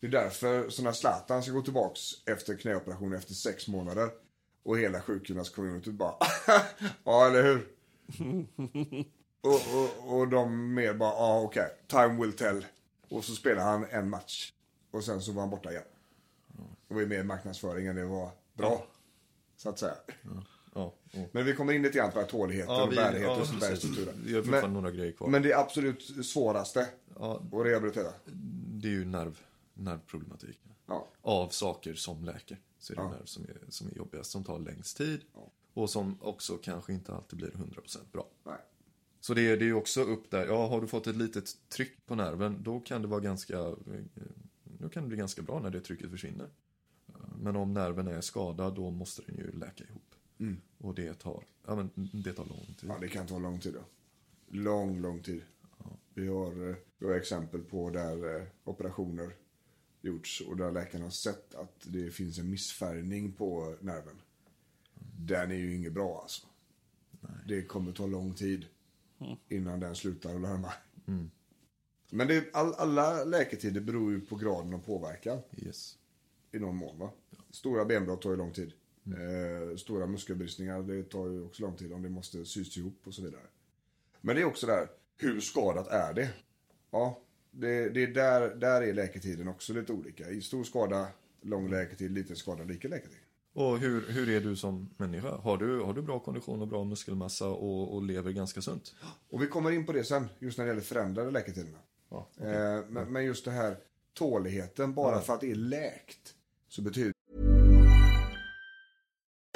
Det är därför sådana Zlatan ska gå tillbaks efter knäoperation efter sex månader. Och hela sjukgymnastcommunityt bara, ja eller hur? och, och, och de mer bara, ja okej, time will tell. Och så spelar han en match. Och sen så var han borta igen. Det var ju mer marknadsföring än det var bra. Så att säga. Ja, och, Men vi kommer in lite grann på tåligheten Ja, och vi- ja, och sånt där i precis. strukturen. Vi har fortfarande några grejer kvar. Men det absolut svåraste Ja. att rehabilitera. det är ju nerv, nervproblematik. Ja. Av saker som läker. Så är det nerv som är, som är jobbigast, som tar längst tid. Och som också kanske inte alltid blir 100% bra. Nej. Så det är, det är ju också upp där, ja har du fått ett litet tryck på nerven, då kan det vara ganska, då kan det bli ganska bra när det trycket försvinner. Men om nerven är skadad, då måste den ju läka ihop. Och det tar, ja men det tar lång tid. Ja, det kan ta lång tid då. Lång, lång tid. Vi, har, eh, vi har exempel på där eh, operationer gjorts och där läkarna har sett att det finns en missfärgning på nerven. Den är ju inget bra alltså. Det kommer ta lång tid innan den slutar att larma. Men det, all, alla läketider beror ju på graden av påverkan Yes. i någon mån. Va? Stora benbrott tar ju lång tid. Eh, stora muskelbristningar, det tar ju också lång tid om det måste sys ihop och så vidare. Men det är också där, hur skadat är det? Ja, det, det är där, där är läketiden också lite olika. I stor skada, lång läketid, liten skada, liten läketid. Och hur, hur är du som människa? Har du, har du bra kondition och bra muskelmassa och, och lever ganska sunt? Och vi kommer in på det sen, just när det gäller förändrade läketiderna. Ja, eh, men, men just det här tåligheten, bara för att det är läkt, så betyder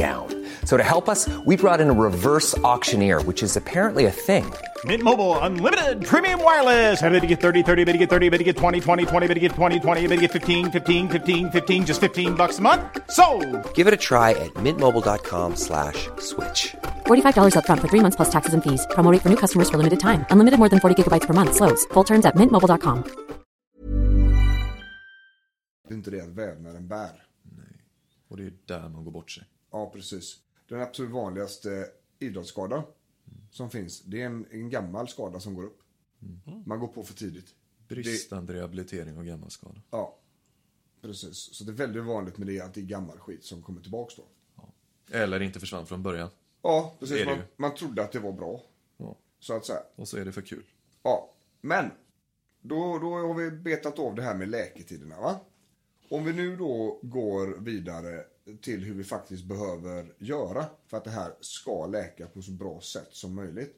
down. So to help us, we brought in a reverse auctioneer, which is apparently a thing. Mint Mobile unlimited premium wireless. Ready to get 30, 30, bit to get 30, bit to get 20, 20, 20, bit to get 20, 20, bit to get 15, 15, 15, 15 just 15 bucks a month. So, Give it a try at mintmobile.com slash switch. $45 upfront for three months plus taxes and fees. Promo rate for new customers for limited time. Unlimited more than 40 gigabytes per month. Slows. Full terms at mintmobile.com. Det är inte det att vävnaden bär. Och det är där man går bort sig. Ja, precis. Den absolut vanligaste idrottsskadan som finns, det är en, en gammal skada som går upp. Man går på för tidigt. Bristande rehabilitering och gammal skada. Ja, precis. Så det är väldigt vanligt med det att det är gammal skit som kommer tillbaks då. Eller inte försvann från början. Ja, Det precis. det Man, man trodde att det var bra. Ja. Så att säga. Och så är det för kul. Ja, men då, då har vi betat av det här med läketiderna va? Om vi nu då går vidare till hur vi faktiskt behöver göra för att det här ska läka på så bra sätt som möjligt.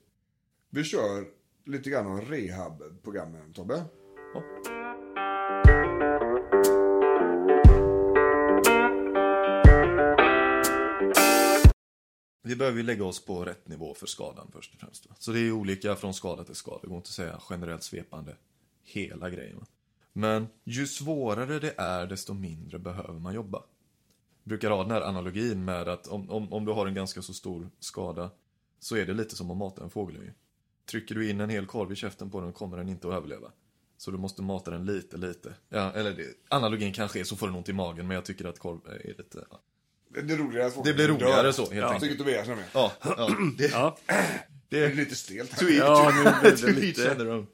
Vi kör lite grann om rehabprogrammen Tobbe. Vi behöver ju lägga oss på rätt nivå för skadan först och främst. Så det är ju olika från skada till skada. Det går inte att säga generellt svepande hela grejen. Men ju svårare det är, desto mindre behöver man jobba. Brukar ha den här analogin med att om, om, om du har en ganska så stor skada så är det lite som att mata en fågelunge. Trycker du in en hel korv i käften på den kommer den inte att överleva. Så du måste mata den lite, lite. Ja, eller det, analogin kanske är så får den ont i magen, men jag tycker att korv är lite... Ja. Det är roligare att folk Det blir roligare dör. så, helt ja. enkelt. Tycker Tobias med. Ja, ja, det, Ja. Det är lite stelt. To each, Ja, nu blir det lite-.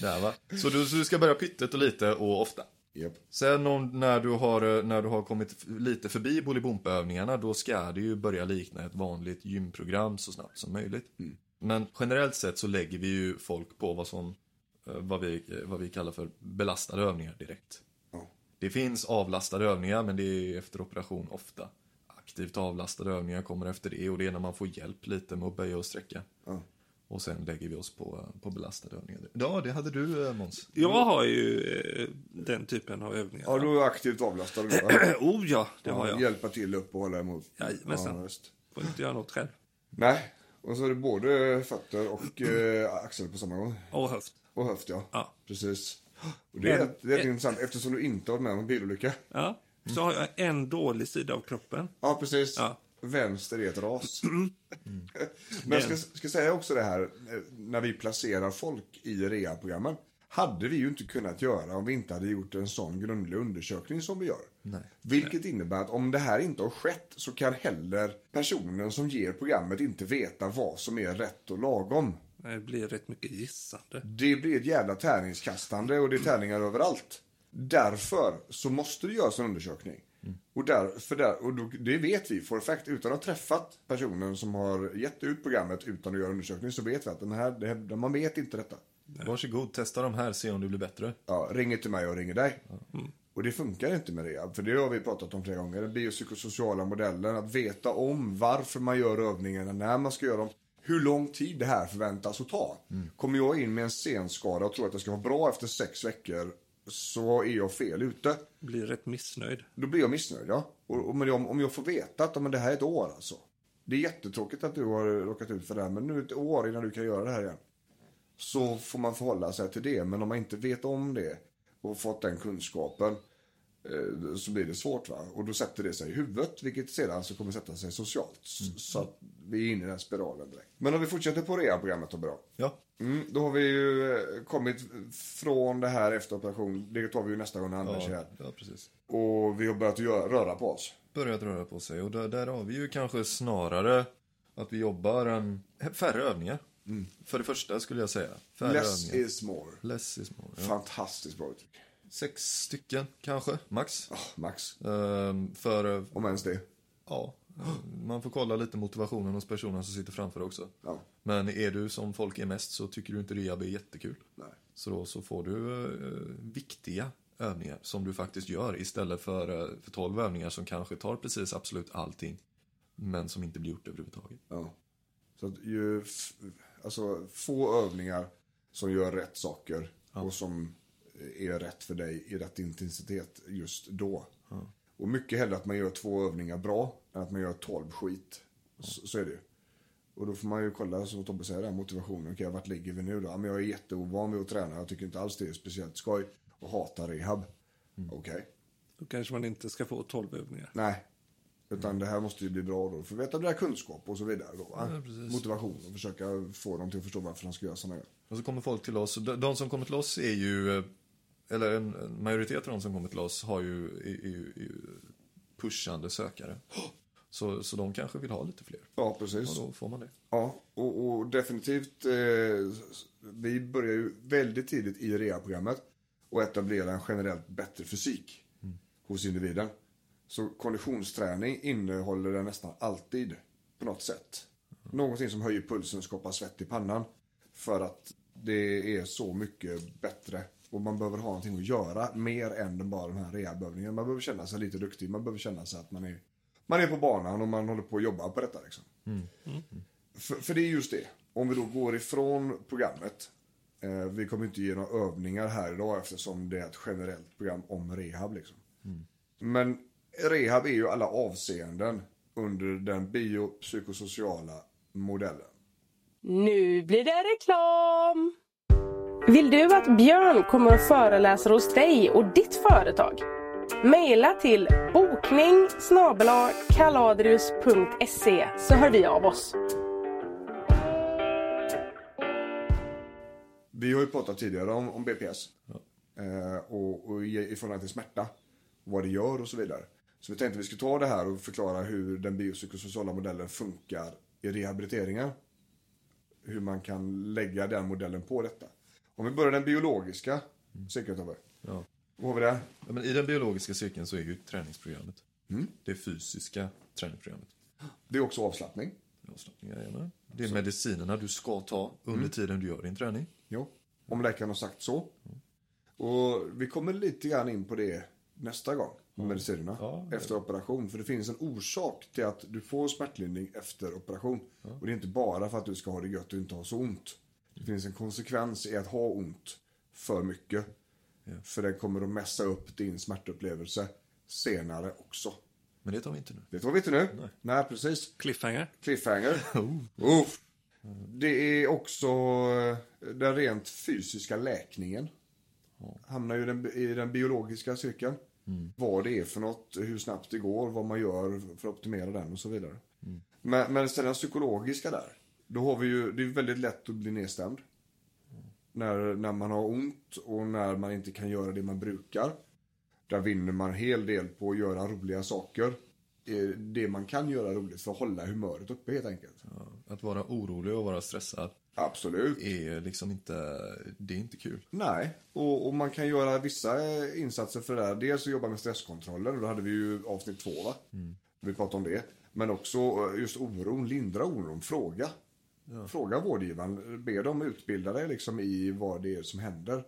Där, va? Så du, så du ska börja pyttet och lite och ofta. Japp. Sen om, när, du har, eh, när du har kommit lite förbi Bolibompa-övningarna då ska det ju börja likna ett vanligt gymprogram så snabbt som möjligt. Men generellt sett så lägger vi ju folk på vad som eh, vad vi, eh, vad vi kallar för belastade övningar direkt. Ja. Det finns avlastade övningar men det är efter operation ofta. Aktivt avlastade övningar kommer efter det och det är när man får hjälp lite med att böja och sträcka. Ja. Och sen lägger vi oss på, på belastade övningar. Ja, det hade du eh, Måns. Jag har ju eh, den typen av övningar. Ja, du är aktivt avlastad oh ja, det har jag. Hjälpa till upp och hålla emot. Jajamensan. Ja, just. Får inte göra något själv. Nej, och så är det både fötter och eh, axel på samma gång. Och höft. Och höft ja. Ja. Precis. Och det är, det är intressant eftersom du inte har varit med om en bilolycka. Ja. Så har jag en dålig sida av kroppen. Ja, precis. Ja. Vänster är ett ras. Men jag ska, ska säga också det här, eh, när vi placerar folk i rehabprogrammen. Hade vi ju inte kunnat göra om vi inte hade gjort en sån grundlig undersökning som vi gör. Vilket innebär att om det här inte har skett så kan heller personen som ger programmet inte veta vad som är rätt och lagom. Det blir rätt mycket gissande. Det blir ett jävla tärningskastande och det är tärningar överallt. Därför så måste det göras en undersökning. Och, där, för där, och då, det vet vi for fact. Utan att ha träffat personen som har gett ut programmet utan att göra undersökning så vet vi att den här, det här, man vet inte detta. Varsågod, testa de här, se om du blir bättre. Ja, ringer till mig och ringer dig. Och det funkar inte med det. För det har vi pratat om flera gånger. Den biopsykosociala modellen. Att veta om varför man gör övningarna, när man ska göra dem. Hur lång tid det här förväntas att ta. Kommer jag in med en senskada och tror att jag ska vara bra efter sex veckor så är jag fel ute. Blir rätt missnöjd. Då blir jag missnöjd, ja. Och, och, men om, om jag får veta att men det här är ett år alltså. Det är jättetråkigt att du har råkat ut för det här, men nu är det ett år innan du kan göra det här igen. Så får man förhålla sig till det, men om man inte vet om det och fått den kunskapen så blir det svårt va. Och då sätter det sig i huvudet, vilket sedan så kommer sätta sig socialt. S- Så att vi är inne i den spiralen direkt. Men om vi fortsätter på rehabprogrammet då bra. Ja. Mm, då har vi ju eh, kommit från det här efter operation. Det tar vi ju nästa gång när Anders Ja, här. ja, precis. Och vi har börjat göra, röra på oss. Börjat röra på sig och där, där har vi ju kanske snarare att vi jobbar en, färre övningar. För det första skulle jag säga. Färre Less övningar. is more. Less is more. Ja. Fantastiskt bra uttryck. Sex stycken kanske, max. Ah, max. Ehm, för, eh, Om ens det. ja, man får kolla lite motivationen hos personen som sitter framför också. Ja. Men är du som folk är mest så tycker du inte rehab är jättekul. Nej. Så då så får du eh, viktiga övningar som du faktiskt gör istället för, eh, för 12 övningar som kanske tar precis absolut allting. Men som inte blir gjort överhuvudtaget. Ja. Så att ju alltså, få övningar som gör rätt saker och som är rätt för dig i rätt intensitet just då. Och mycket hellre att man gör två övningar bra än att man gör tolv skit. Så, så är det ju. Och då får man ju kolla, som Tobbe säger, motivationen. Okej, vart ligger vi nu då? Ja, men jag är jätteovan vid att träna. Jag tycker inte alls det är speciellt skoj. Och hatar rehab. Okej. Då kanske man inte ska få 12 övningar. Nej. Utan det här måste ju bli bra då. För att veta det kunskap och så vidare. Då, va? Ja. Motivation och försöka få dem till att förstå varför de ska göra sådana här. Och så kommer folk till oss. de som kommer till oss är ju, eh, eller en, en majoritet av de som kommer till oss har ju, är, är, är pushande sökare. Så, så de kanske vill ha lite fler. Ja, precis. Och då får man det. Ja, och, och definitivt. Eh, vi börjar ju väldigt tidigt i rehabprogrammet och etablera en generellt bättre fysik hos individen. Så konditionsträning innehåller den nästan alltid på något sätt. Någonting som höjer pulsen och skapar svett i pannan. För att det är så mycket bättre. Och man behöver ha någonting att göra mer än bara de här rehabövningarna. Man behöver känna sig lite duktig. Man behöver känna sig att man är, man är på banan och man håller på att jobba på detta. Liksom. För, för det är just det. Om vi då går ifrån programmet. Eh, vi kommer inte ge några övningar här idag eftersom det är ett generellt program om rehab. Liksom. Men rehab är ju alla avseenden under den biopsykosociala modellen. Nu blir det reklam! Vill du att Björn kommer och föreläser hos dig och ditt företag? Maila till bokning kaladrius.se så hör vi av oss. Vi har ju pratat tidigare om, om BPS. Eh, och, och i, i förhållande till smärta. Vad det gör och så vidare. Så vi tänkte vi skulle ta det här och förklara hur den biopsykosociala modellen funkar i rehabiliteringen. Hur man kan lägga den modellen på detta. Om vi börjar den biologiska cirkeln Tobbe. Ja. Vad har vi där? Ja, men I den biologiska cirkeln så är ju träningsprogrammet. Det fysiska träningsprogrammet. Det är också avslappning. Avslappning, jajamän. Det är medicinerna du ska ta under tiden du gör din träning. Jo, om läkaren har sagt så. Och vi kommer lite grann in på det nästa gång. Om medicinerna. Ja, efter operation. För det finns en orsak till att du får smärtlindring efter operation. Och det är inte bara för att du ska ha det gött och inte ha så ont. Det finns en konsekvens i att ha ont för mycket. För det kommer att mässa upp din smärtupplevelse senare också. Men det tar vi inte nu. Det tar vi inte nu. Nej, precis. Cliffhanger. Cliffhanger. Uff. Det är också eh, den rent fysiska läkningen. Hamnar ju den, i den biologiska cirkeln. Vad det är för något, hur snabbt det går, vad man gör för att optimera den och så vidare. Men, men sen den psykologiska där. Då har vi ju, det är väldigt lätt att bli nedstämd. När, när man har ont och när man inte kan göra det man brukar. Där vinner man en hel del på att göra roliga saker. Eh, Det man kan göra roligt för att hålla humöret uppe helt enkelt. Att vara orolig och vara stressad Absolut. är liksom inte, det är inte kul. Nej, och, och man kan göra vissa eh, insatser för det där. Dels att jobba med stresskontroller, och då hade vi ju avsnitt två va? Vi pratade om det. Men också eh, just oron, lindra oron, fråga. Fråga vårdgivaren, be dem utbilda dig liksom i vad det är som händer.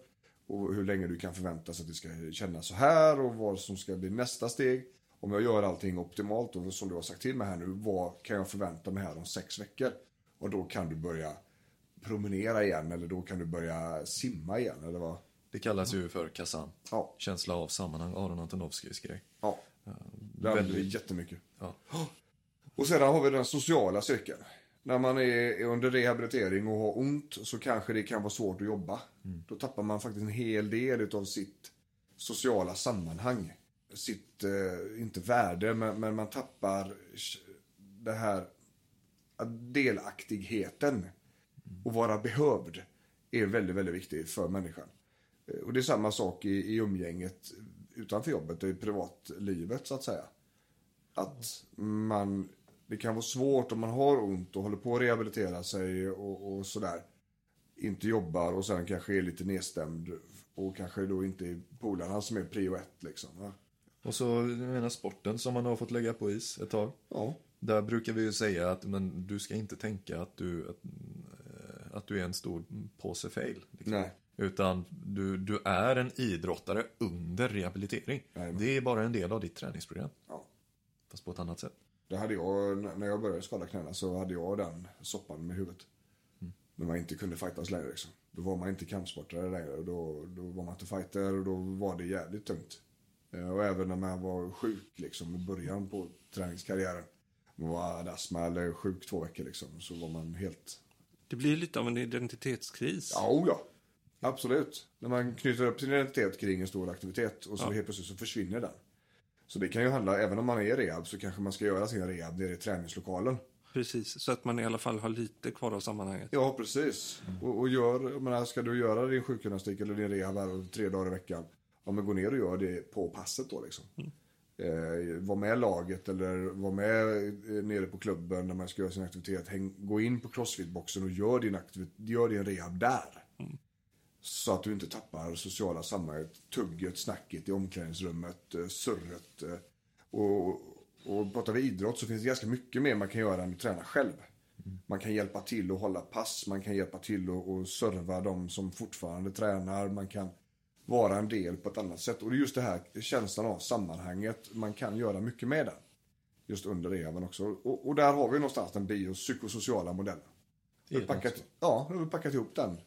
Och hur länge du kan förvänta sig att det ska kännas så här och vad som ska bli nästa steg. Om jag gör allting optimalt och som du har sagt till mig här nu, vad kan jag förvänta mig här om sex veckor? Och då kan du börja promenera igen eller då kan du börja simma igen eller vad? Det kallas ju för KASAM. Ja. Känsla av sammanhang, Aron Antonovskijs grej. Ja. Det använder vi jättemycket. Ja. Och sedan har vi den sociala cirkeln. När man är under rehabilitering och har ont så kanske det kan vara svårt att jobba. Då tappar man faktiskt en hel del av sitt sociala sammanhang. Sitt, eh, inte värde, men, men man tappar det här delaktigheten. Och vara behövd är väldigt, väldigt viktigt för människan. Eh, Och det är samma sak i, i umgänget utanför jobbet och i privatlivet så att säga. Att man Det kan vara svårt om man har ont och håller på att rehabilitera sig och, och sådär. Inte jobbar och sen kanske är lite nedstämd och kanske då inte är polarna som är prio ett liksom. Va? Och så menar sporten som man har fått lägga på is ett tag. Ja. Där brukar vi ju säga att men, du ska inte tänka att du, att, eh, att du är en stor påse fail. Liksom. Nej. Utan du, du är en idrottare under rehabilitering. Jajamän. Det är bara en del av ditt träningsprogram. Ja. Fast på ett annat sätt. Det hade jag, när jag började skada knäna så hade jag den soppan med huvudet. När man inte kunde fightas längre liksom. Då var man inte kampsportare längre och då, då var man inte fighter och då var det jävligt tungt. Eh, Och även när man var sjuk liksom i början på träningskarriären. Man var hade astma eller sjuk två veckor liksom. Så var man helt... Det blir lite av en identitetskris. Ja, oh ja. Absolut. När man knyter upp sin identitet kring en stor aktivitet och så Ja. helt plötsligt så försvinner den. Så det kan ju handla, även om man är i rehab så kanske man ska göra sin rehab nere i träningslokalen. Precis, så att man i alla fall har lite kvar av sammanhanget. Ja, precis. Och, och gör, menar, ska du göra din sjukgymnastik eller din rehab här tre dagar i veckan, ja men gå ner och gör det på passet då liksom. Eh, var med laget eller var med eh, nere på klubben när man ska göra sin aktivitet. Häng, gå in på crossfit-boxen och gör din, aktivit- gör din rehab där. Så att du inte tappar sociala sammanhanget, tugget, snacket i omklädningsrummet, eh, surret. eh, Och, och pratar vi idrott så finns det ganska mycket mer man kan göra än att träna själv. Man kan hjälpa till att hålla pass, man kan hjälpa till att att serva de som fortfarande tränar, man kan vara en del på ett annat sätt. Och det är just det här känslan av sammanhanget, man kan göra mycket med den. Just under rehaben också. Och, och där har vi någonstans den biopsykosociala modellen. Vi packat, ja, nu har vi packat ihop den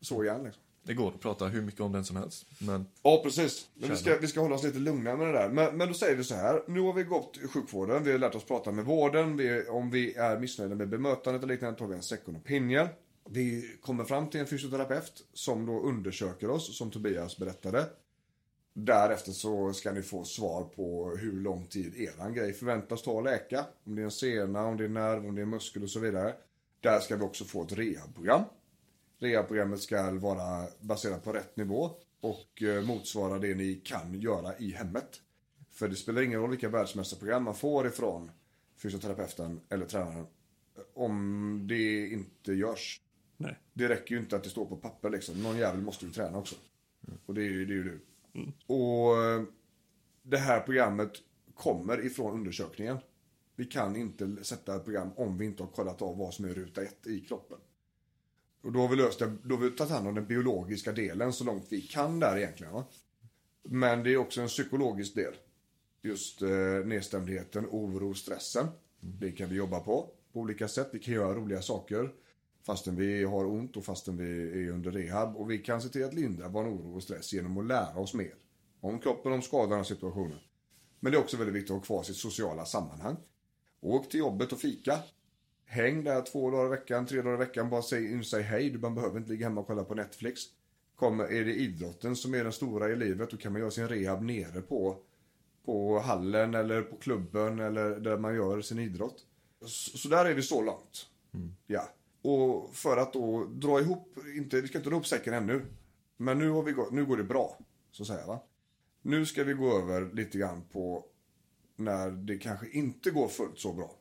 så igen liksom. Det går att prata hur mycket om den som helst. Men Ja, precis. Men vi ska, vi ska hålla oss lite lugna med det där. Men, men då säger vi så här. Nu har vi gått i sjukvården. Vi har lärt oss prata med vården. Vi, om vi är missnöjda med bemötandet och liknande tar vi en second opinion. Vi kommer fram till en fysioterapeut som då undersöker oss, som Tobias berättade. Därefter så ska ni få svar på hur lång tid eran grej förväntas ta att läka. Om det är en sena, om det är nerv, om det är muskel och så vidare. Där ska vi också få ett rehabprogram. Rehabprogrammet ska vara baserat på rätt nivå och eh, motsvara det ni kan göra i hemmet. För det spelar ingen roll vilka världsmästarprogram man får ifrån fysioterapeuten eller tränaren eh, om det inte görs. Nej. Det räcker ju inte att det står på papper liksom. Någon jävel måste ju träna också. Och det är ju, det är ju du. Och eh, det här programmet kommer ifrån undersökningen. Vi kan inte sätta ett program om vi inte har kollat av vad som är ruta ett i kroppen. Och då har vi löst det, då har vi tagit hand om den biologiska delen så långt vi kan där egentligen. Va? Men det är också en psykologisk del. Just eh, nedstämdheten, oro, stressen. Det kan vi jobba på på olika sätt. Vi kan göra roliga saker fastän vi har ont och fastän vi är under rehab. Och vi kan se till att lindra vår oro och stress genom att lära oss mer. Om kroppen, om skadan och situationen. Men det är också väldigt viktigt att ha kvar sitt sociala sammanhang. Åk till jobbet och fika. Häng där två dagar i veckan, tre dagar i veckan. Bara säg, säg hej. Man behöver inte ligga hemma och kolla på Netflix. Kommer, är det idrotten som är den stora i livet, då kan man göra sin rehab nere på, på hallen eller på klubben eller där man gör sin idrott. Så, så där är vi så långt. Ja. Och för att då dra ihop, inte, vi ska inte dra ihop säcken ännu. Men nu, har vi nu går det bra, så att säga. Va? Nu ska vi gå över lite grann på när det kanske inte går fullt så bra.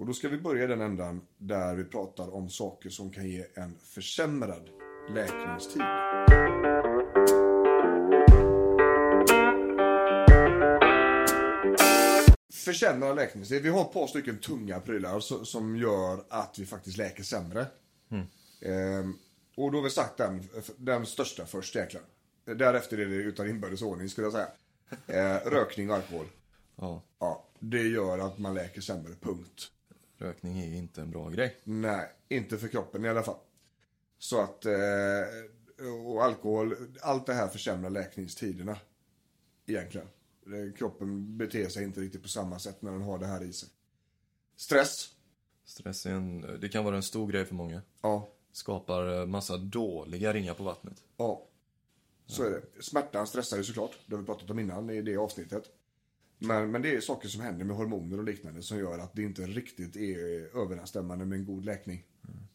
Och då ska vi börja den ändan där vi pratar om saker som kan ge en försämrad läkningstid. Försämrad läkningstid. Vi har ett par stycken tunga prylar so- som gör att vi faktiskt läker sämre. Ehm, och då har vi sagt den, den största först egentligen. Därefter är det utan inbördes ordning skulle jag säga. Eh, rökning och alkohol. ja, Ja, det gör att man läker sämre, punkt. Rökning är inte en bra grej. Nej, inte för kroppen i alla fall. Så att, eh, och alkohol, allt det här försämrar läkningstiderna. Egentligen. Kroppen beter sig inte riktigt på samma sätt när den har det här i sig. Stress. Stress är en, det kan vara en stor grej för många. Ja, Skapar eh, massa dåliga ringar på vattnet. ja. Så är det. Smärtan stressar ju såklart. Det har vi pratat om innan i det avsnittet. Men, men det är saker som händer med hormoner och liknande som gör att det inte riktigt är överensstämmande med en god läkning.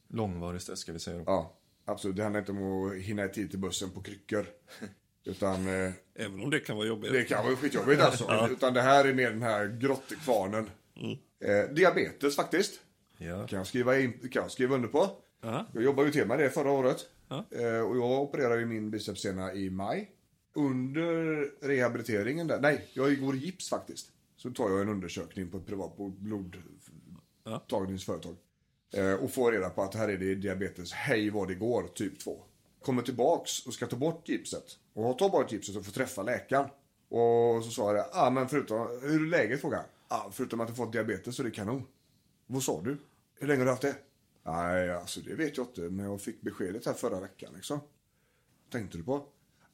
Långvarig stress ska vi säga då. Ja, absolut. Det handlar inte om att hinna i tid till bussen på kryckor. Utan eh, Även om det kan vara jobbigt. det kan vara skitjobbigt alltså. Utan det här är mer den här grottekvarnen. Eh, diabetes faktiskt. Ja. Kan jag skriva, in, kan jag skriva under på. Ja. Jag jobbade ju till med det förra året. Ja. Eh, och jag opererade ju min bicepssena i maj. Under rehabiliteringen där, nej, jag går i gips faktiskt. Så tar jag en undersökning på ett privat på blodtagningsföretag. Eh, och får reda på att här är det diabetes, hej vad det går, typ 2. Kommer tillbaks och ska ta bort gipset. Och har tagit bort gipset och får träffa läkaren. Och så sa jag det, ah, men förutom, hur är läget frågade han. Ah, förutom att du fått diabetes så är det kanon. Vad sa du? Hur länge har du haft det? Nej, alltså det vet jag inte, men jag fick beskedet här förra veckan liksom. Tänkte du på?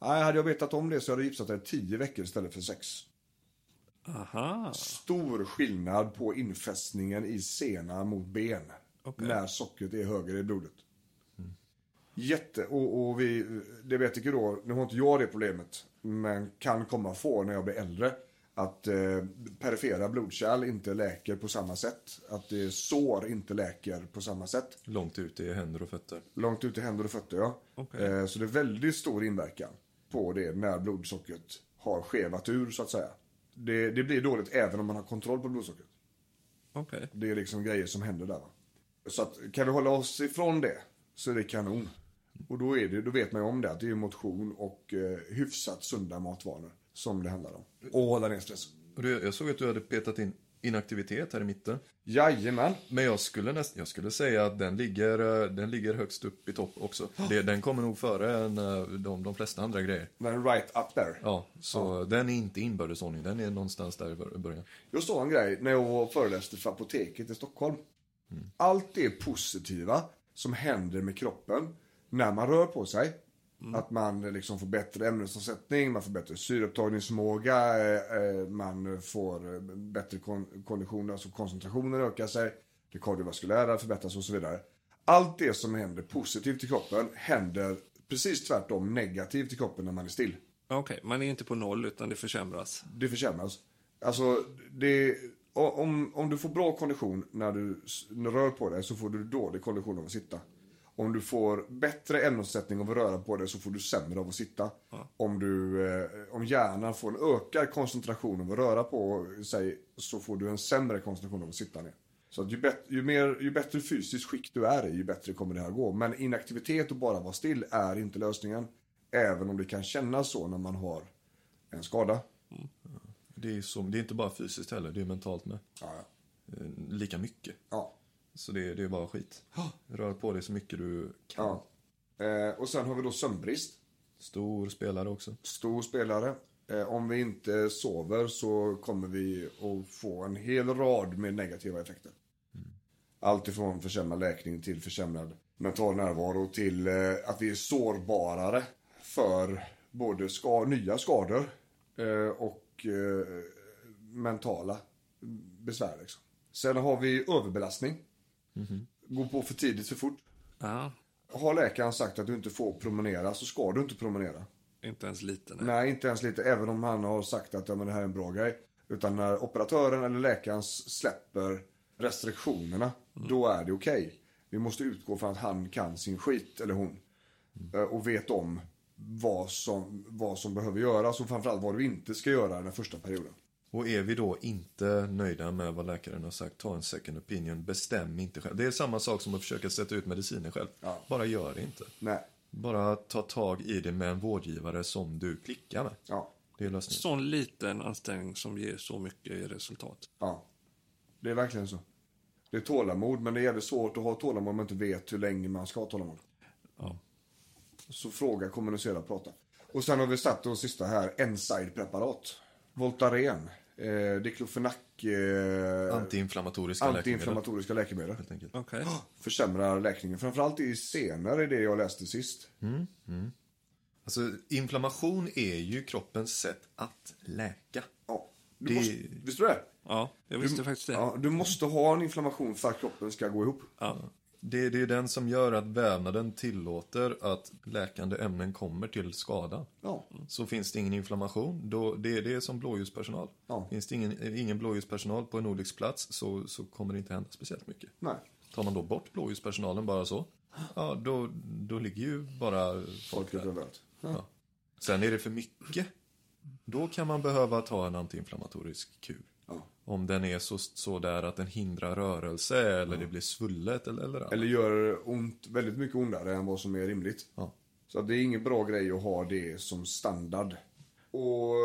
Nej, hade jag vetat om det så hade jag gipsat dig 10 veckor istället för 6. Aha. Stor skillnad på infästningen i sena mot ben. När sockret är högre i blodet. Jätte, och, och vi, diabetiker då, nu har inte jag det problemet, men kan komma få när jag blir äldre. Att eh, perifera blodkärl inte läker på samma sätt. Att eh, sår inte läker på samma sätt. Långt ut i händer och fötter. Långt ut i händer och fötter, ja. Okej. Eh, så det är väldigt stor inverkan på det när blodsockret har skevat ur, så att säga. Det, det blir dåligt även om man har kontroll på blodsockret. Okej. Det är liksom grejer som händer där. Va? Så att, kan vi hålla oss ifrån det så är det kanon. Och då, är det, då vet man ju om det, att det är motion och eh, hyfsat sunda matvanor som det handlar om. Och hålla ner stress. Och du, jag såg att du hade petat in inaktivitet här i mitten. Jajamän. Men jag skulle, näst, jag skulle säga att den ligger, eh, den ligger högst upp i topp också. Det, den kommer nog före än, eh, de, de flesta andra grejer. Men right up there. Ja, så den är inte inbördes ordning. Den är någonstans där i bör- i början. Jag såg en grej när jag föreläste för apoteket i Stockholm. Allt det positiva som händer med kroppen när man rör på sig. Att man liksom får bättre ämnesomsättning, man får bättre syreupptagningsförmåga, eh, eh, man får eh, bättre kon- kondition, alltså koncentrationen ökar sig, det kardiovaskulära förbättras och så vidare. Allt det som händer positivt i kroppen händer precis tvärtom negativt i kroppen när man är still. Okej, man är inte på noll utan det försämras. Det försämras. Alltså, det, om, om du får bra kondition när du rör på dig så får du dålig kondition av att sitta. Om du får bättre ämnesomsättning av att röra på dig så får du sämre av att sitta. Om, du, eh, om hjärnan får en ökad koncentration av att röra på sig så får du en sämre koncentration av att sitta ner. Så ju, bet, ju, mer, ju bättre fysiskt skick du är i, ju bättre kommer det här gå. Men inaktivitet och bara vara still är inte lösningen. Även om det kan kännas så när man har en skada. Det är, så, det är inte bara fysiskt heller, det är mentalt med. Ja, ja. Eh, Lika mycket. Ja. Så det, det är bara skit. Rör på dig så mycket du kan. ja. Eh, och sen har vi då sömnbrist. Stor spelare också. Stor spelare. Eh, om vi inte sover så kommer vi att få en hel rad med negativa effekter. Allt ifrån försämrad läkning till försämrad mental närvaro till eh, att vi är sårbarare för både ska, nya skador eh, och eh, mentala besvär. Liksom. Sen har vi överbelastning. Gå på för tidigt för fort. Ja, Har läkaren sagt att du inte får promenera så ska du inte promenera. inte ens lite. Nej. Nej, inte ens lite. Även om han har sagt att ja, men det här är en bra grej. Utan när operatören eller läkaren släpper restriktionerna, då är det okej. Vi måste utgå från att han kan sin skit, eller hon. Eh, Och vet om vad som, vad som behöver göras och framförallt vad du inte ska göra den första perioden. Och är vi då inte nöjda med vad läkaren har sagt, ta en second opinion, bestäm inte själv. Det är samma sak som att försöka sätta ut mediciner själv. Ja. Bara gör det inte. Nej. Bara ta tag i det med en vårdgivare som du klickar med. Ja. Det är lösningen. Sån liten ansträngning som ger så mycket i resultat. Ja. Det är verkligen så. Det är tålamod, men det är jävligt svårt att ha tålamod om man inte vet hur länge man ska ha tålamod. Ja. Så fråga, kommunicera, prata. Och sen har vi satt då sista här, Enside-preparat. Voltaren, eh, Diklofenac, eh, Antiinflammatoriska läkemedel. antiinflammatoriska läkemedel. Helt enkelt. Okej. Försämrar läkningen, framförallt i senare, det jag läste sist. Alltså, inflammation är ju kroppens sätt att läka. Ja. Du Det- måste, visste du det? Ja, jag visste faktiskt det. Ja, du måste ha en inflammation för att kroppen ska gå ihop. Ja. Det, det är den som gör att vävnaden tillåter att läkande ämnen kommer till skada. Ja. Så finns det ingen inflammation, då, det är det som blåljuspersonal. Ja. Finns det ingen, ingen blåljuspersonal på en Nordics plats så, så kommer det inte hända speciellt mycket. Nej. Tar man då bort blåljuspersonalen bara så, ja då, då ligger ju bara folk är där. Ja. Sen är det för mycket, då kan man behöva ta en antiinflammatorisk kur. Om den är så, så där att den hindrar rörelse eller det blir svullet eller, eller annat. Eller gör ont, väldigt mycket ondare än vad som är rimligt. Ja. Så det är ingen bra grej att ha det som standard. Och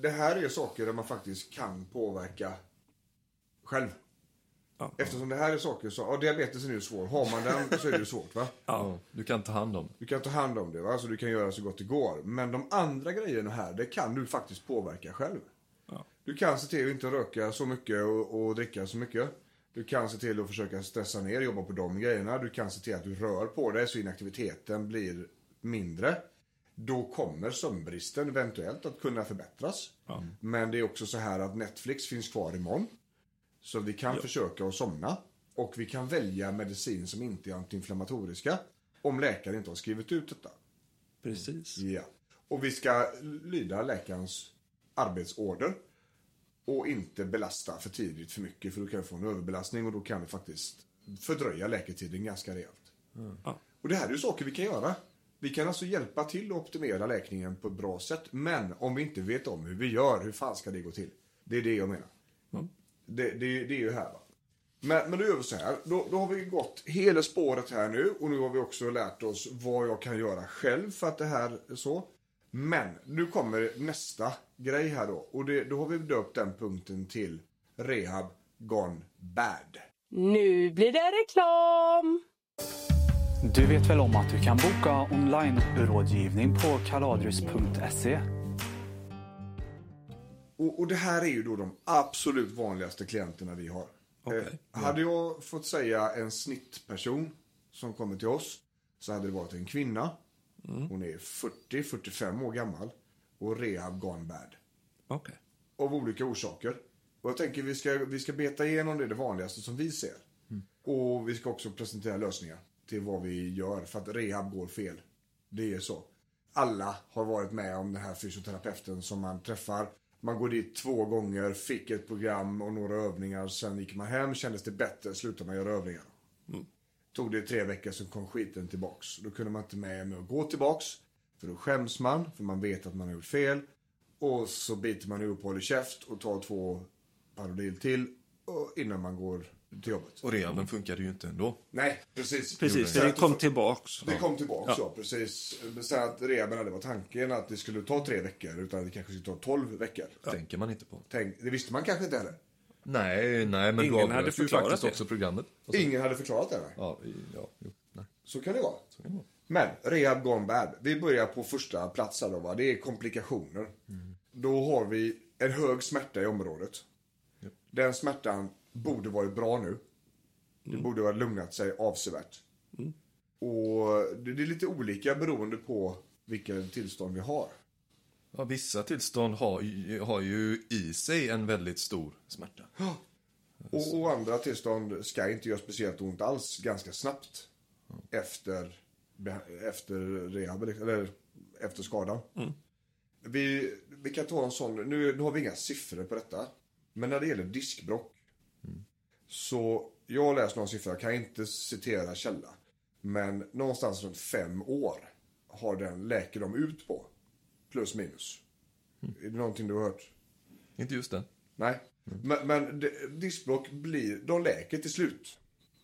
det här är saker där man faktiskt kan påverka själv. Ja. Eftersom det här är saker som, ja diabetes är ju svår. Har man den så är det ju svårt va? Ja, du kan ta hand om. Du kan ta hand om det va, så du kan göra så gott det går. Men de andra grejerna här, det kan du faktiskt påverka själv. Ja. Du kan se till att inte röka så mycket och, och dricka så mycket. Du kan se till att försöka stressa ner, jobba på de grejerna. Du kan se till att du rör på dig så inaktiviteten blir mindre. Då kommer sömnbristen eventuellt att kunna förbättras. Men det är också så här att Netflix finns kvar imorgon. Så vi kan försöka att somna. Och vi kan välja medicin som inte är antiinflammatoriska. Om läkaren inte har skrivit ut detta. Precis. Ja. Och vi ska lyda läkarens arbetsorder. Och inte belasta för tidigt för mycket för då kan vi få en överbelastning och då kan vi faktiskt fördröja läketiden ganska rejält. Ja. Och det här är ju saker vi kan göra. Vi kan alltså hjälpa till att optimera läkningen på ett bra sätt. Men om vi inte vet om hur vi gör, hur fan ska det gå till? Det är det jag menar. Det, det, det är ju här va. Men, men då gör vi så här. Då, då har vi gått hela spåret här nu och nu har vi också lärt oss vad jag kan göra själv för att det här är så. Men nu kommer nästa grej här då. Och det, då har vi döpt den punkten till Rehab Gone Bad. Nu blir det reklam! Du vet väl om att du kan boka online-rådgivning på kaladrius.se? Och, och det här är ju då de absolut vanligaste klienterna vi har. Okej. Eh, hade jag fått säga en snittperson som kommer till oss så hade det varit en kvinna. Hon är 40-45 år gammal och rehab gone bad. Okej. Av olika orsaker. Och jag tänker vi ska, vi ska beta igenom det, det vanligaste som vi ser. Och vi ska också presentera lösningar till vad vi gör för att rehab går fel. Det är så. Alla har varit med om den här fysioterapeuten som man träffar. Man går dit två gånger, fick ett program och några övningar. Sen gick man hem, kändes det bättre, slutade man göra övningar. Tog det tre veckor så kom skiten tillbaks. Då kunde man inte med med att gå tillbaks. För då skäms man, för man vet att man har gjort fel. Och så biter man ihop och håller käft och tar två Parolil till och innan man går till jobbet. Och rehaben funkade ju inte ändå. Nej, precis. Precis, Så det kom tillbaks. Det kom tillbaka, ja. precis. Sen att rehaben hade var tanken att det skulle ta tre veckor, utan det kanske skulle ta tolv veckor. tänker man inte på. Tänk, det visste man kanske inte heller. Nej, nej, men Ingen du hade avbröt ju förklarat faktiskt det. också programmet. Så- Ingen hade förklarat det. Nej. Ja, ja, jo, nej. Så kan det vara. Så kan det vara. Men, rehab gone bad. Vi börjar på första plats här då, va? Det är komplikationer. Då har vi en hög smärta i området. Den smärtan borde varit bra nu. Det borde ha lugnat sig avsevärt. Och det är lite olika beroende på vilka tillstånd vi har. Ja, vissa tillstånd har, ju- har ju i sig en väldigt stor smärta. Och, och andra tillstånd ska inte göra speciellt ont alls ganska snabbt. Efter, beha- efter rehab, eller efter skadan. Vi, vi kan ta en sån, nu, nu har vi inga siffror på detta. Men när det gäller diskbrock. Så jag har läst någon siffra, jag kan inte citera källa. Men någonstans runt fem år har den, läker de ut på. Plus minus. Är det någonting du har hört? Inte just det. Nej. Men, men det- diskbråck blir, de läker till slut.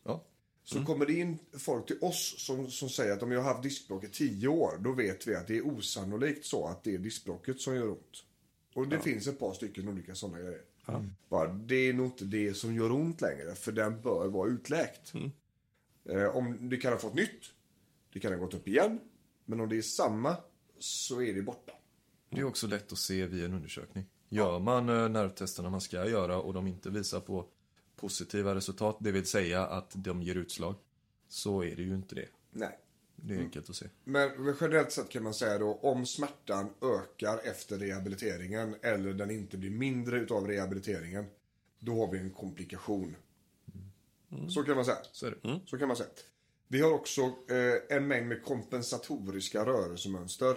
Ja. Så kommer det in folk till oss som, som säger att om jag har haft diskbråck i tio år, då vet vi att det är osannolikt så att det är diskbråcket som gör ont. Och det finns ett par stycken olika sådana grejer. Bara, det är nog inte det som gör ont längre, för den bör vara utläkt. Eh, om det kan ha fått nytt, det kan ha gått upp igen, men om det är samma så är det borta. Det är också lätt att se via en undersökning. Gör man eh, nervtesterna man ska göra och de inte visar på positiva resultat, det vill säga att de ger utslag, så är det ju inte det. Nej. Det är enkelt att se. Men men generellt sett kan man säga då om smärtan ökar efter rehabiliteringen eller den inte blir mindre utav rehabiliteringen. Då har vi en komplikation. Så kan man säga. Så är det. Så kan man säga. Vi har också eh, en mängd med kompensatoriska rörelsemönster.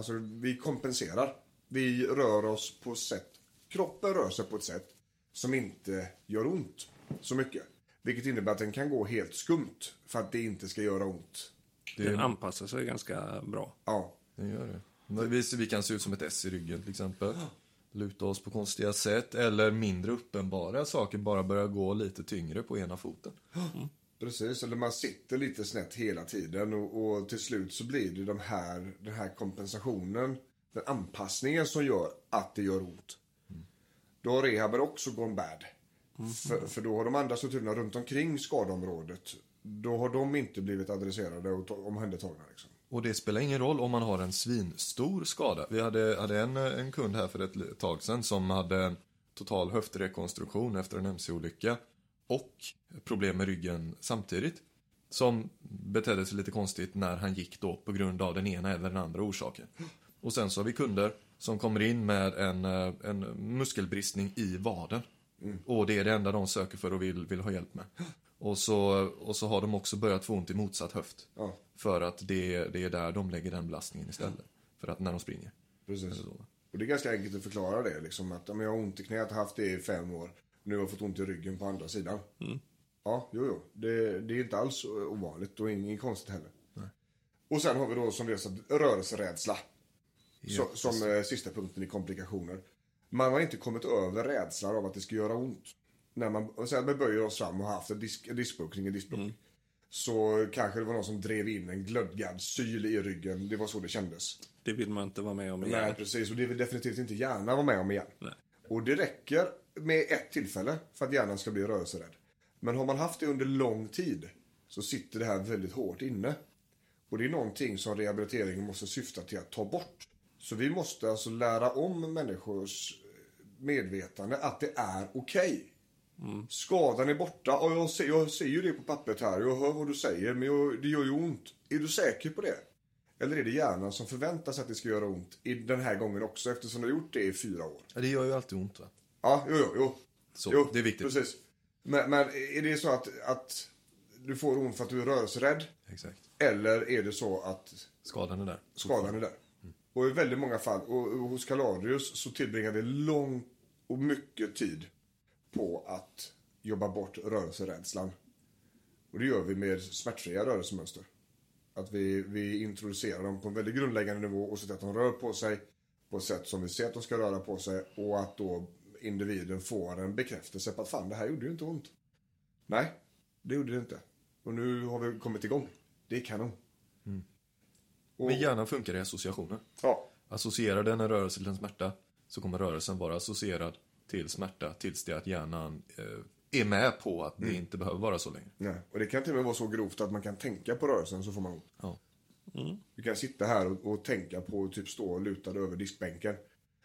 Alltså vi kompenserar. Vi rör oss på sätt. Kroppen rör sig på ett sätt som inte gör ont så mycket. Vilket innebär att den kan gå helt skumt för att det inte ska göra ont. Den anpassar sig ganska bra. Ja, Den gör det. Vi, vi kan se ut som ett S i ryggen till exempel. luta oss på konstiga sätt eller mindre uppenbara saker bara börja gå lite tyngre på ena foten. Precis, eller man sitter lite snett hela tiden och, och till slut så blir det de här, den här kompensationen, den anpassningen som gör att det gör ont. Då har rehaben också gone bad. För, för då har de andra strukturerna runt omkring skadeområdet, då har de inte blivit adresserade och omhändertagna. Liksom. Och det spelar ingen roll om man har en svinstor skada. Vi hade, hade en, en kund här för ett tag sedan som hade en total höftrekonstruktion efter en mc-olycka och problem med ryggen samtidigt. Som betedde sig lite konstigt när han gick då på grund av den ena eller den andra orsaken. Och sen så har vi kunder som kommer in med en, eh, en muskelbristning i vaden. Och det är det enda de söker för och vill, vill ha hjälp med. Och så, och så har de också börjat få ont i motsatt höft. Ja. För att det, det är där de lägger den belastningen istället. För att när de springer. Precis. Och det är ganska enkelt att förklara det. Liksom, att men jag har ont i knät, har haft det i fem år. Nu har jag fått ont i ryggen på andra sidan. Ja, jo, jo. Det, det är inte alls ovanligt och inget konstigt heller. Och sen har vi då som vi har sagt rörelserädsla. Så, som eh, sista punkten i komplikationer. Man har inte kommit över rädslan av att det ska göra ont. När man, sen vi böjer oss fram och har haft en, disk, en diskbuktning, en diskbuktning. Så kanske det var någon som drev in en glödgad syl i ryggen. Det var så det kändes. Det vill man inte vara med om igen. Nej, precis. Och det vill definitivt inte hjärnan vara med om igen. Nej. Och det räcker med ett tillfälle för att hjärnan ska bli rörelserädd. Men har man haft det under lång tid så sitter det här väldigt hårt inne. Och det är någonting som rehabiliteringen måste syfta till att ta bort. Så vi måste alltså lära om människors medvetande att det är okej. Skadan är borta. Och jag, ser, jag ser ju det på pappret här. Jag hör vad du säger, men jag, det gör ju ont. Är du säker på det? Eller är det hjärnan som förväntar sig att det ska göra ont i den här gången också eftersom du har gjort det i fyra år? Ja, det gör ju alltid ont va? Ja, jo, jo, jo. Så, jo det är viktigt. Precis. Men, men är det så att, att du får ont för att du är rörelserädd? Exakt. Eller är det så att Skadan är där. skadan är där? Och i väldigt många fall, och, och hos Caladius så tillbringar vi lång och mycket tid på att jobba bort rörelserädslan. Och det gör vi med smärtfria rörelsemönster. Att vi, vi introducerar dem på en väldigt grundläggande nivå och ser till att de rör på sig på ett sätt som vi ser att de ska röra på sig och att då individen får en bekräftelse på att fan det här gjorde ju inte ont. Nej, det gjorde det inte. Och nu har vi kommit igång. Det är kanon. Och, Men hjärnan funkar i associationer. ja, Associerar den en rörelse till en smärta så kommer rörelsen vara associerad till smärta tills det att hjärnan eh, är med på att det inte behöver vara så längre. nej. Och det kan till och med vara så grovt att man kan tänka på rörelsen så får man ont. Ja. Du kan sitta här och, och tänka på att typ stå lutad över diskbänken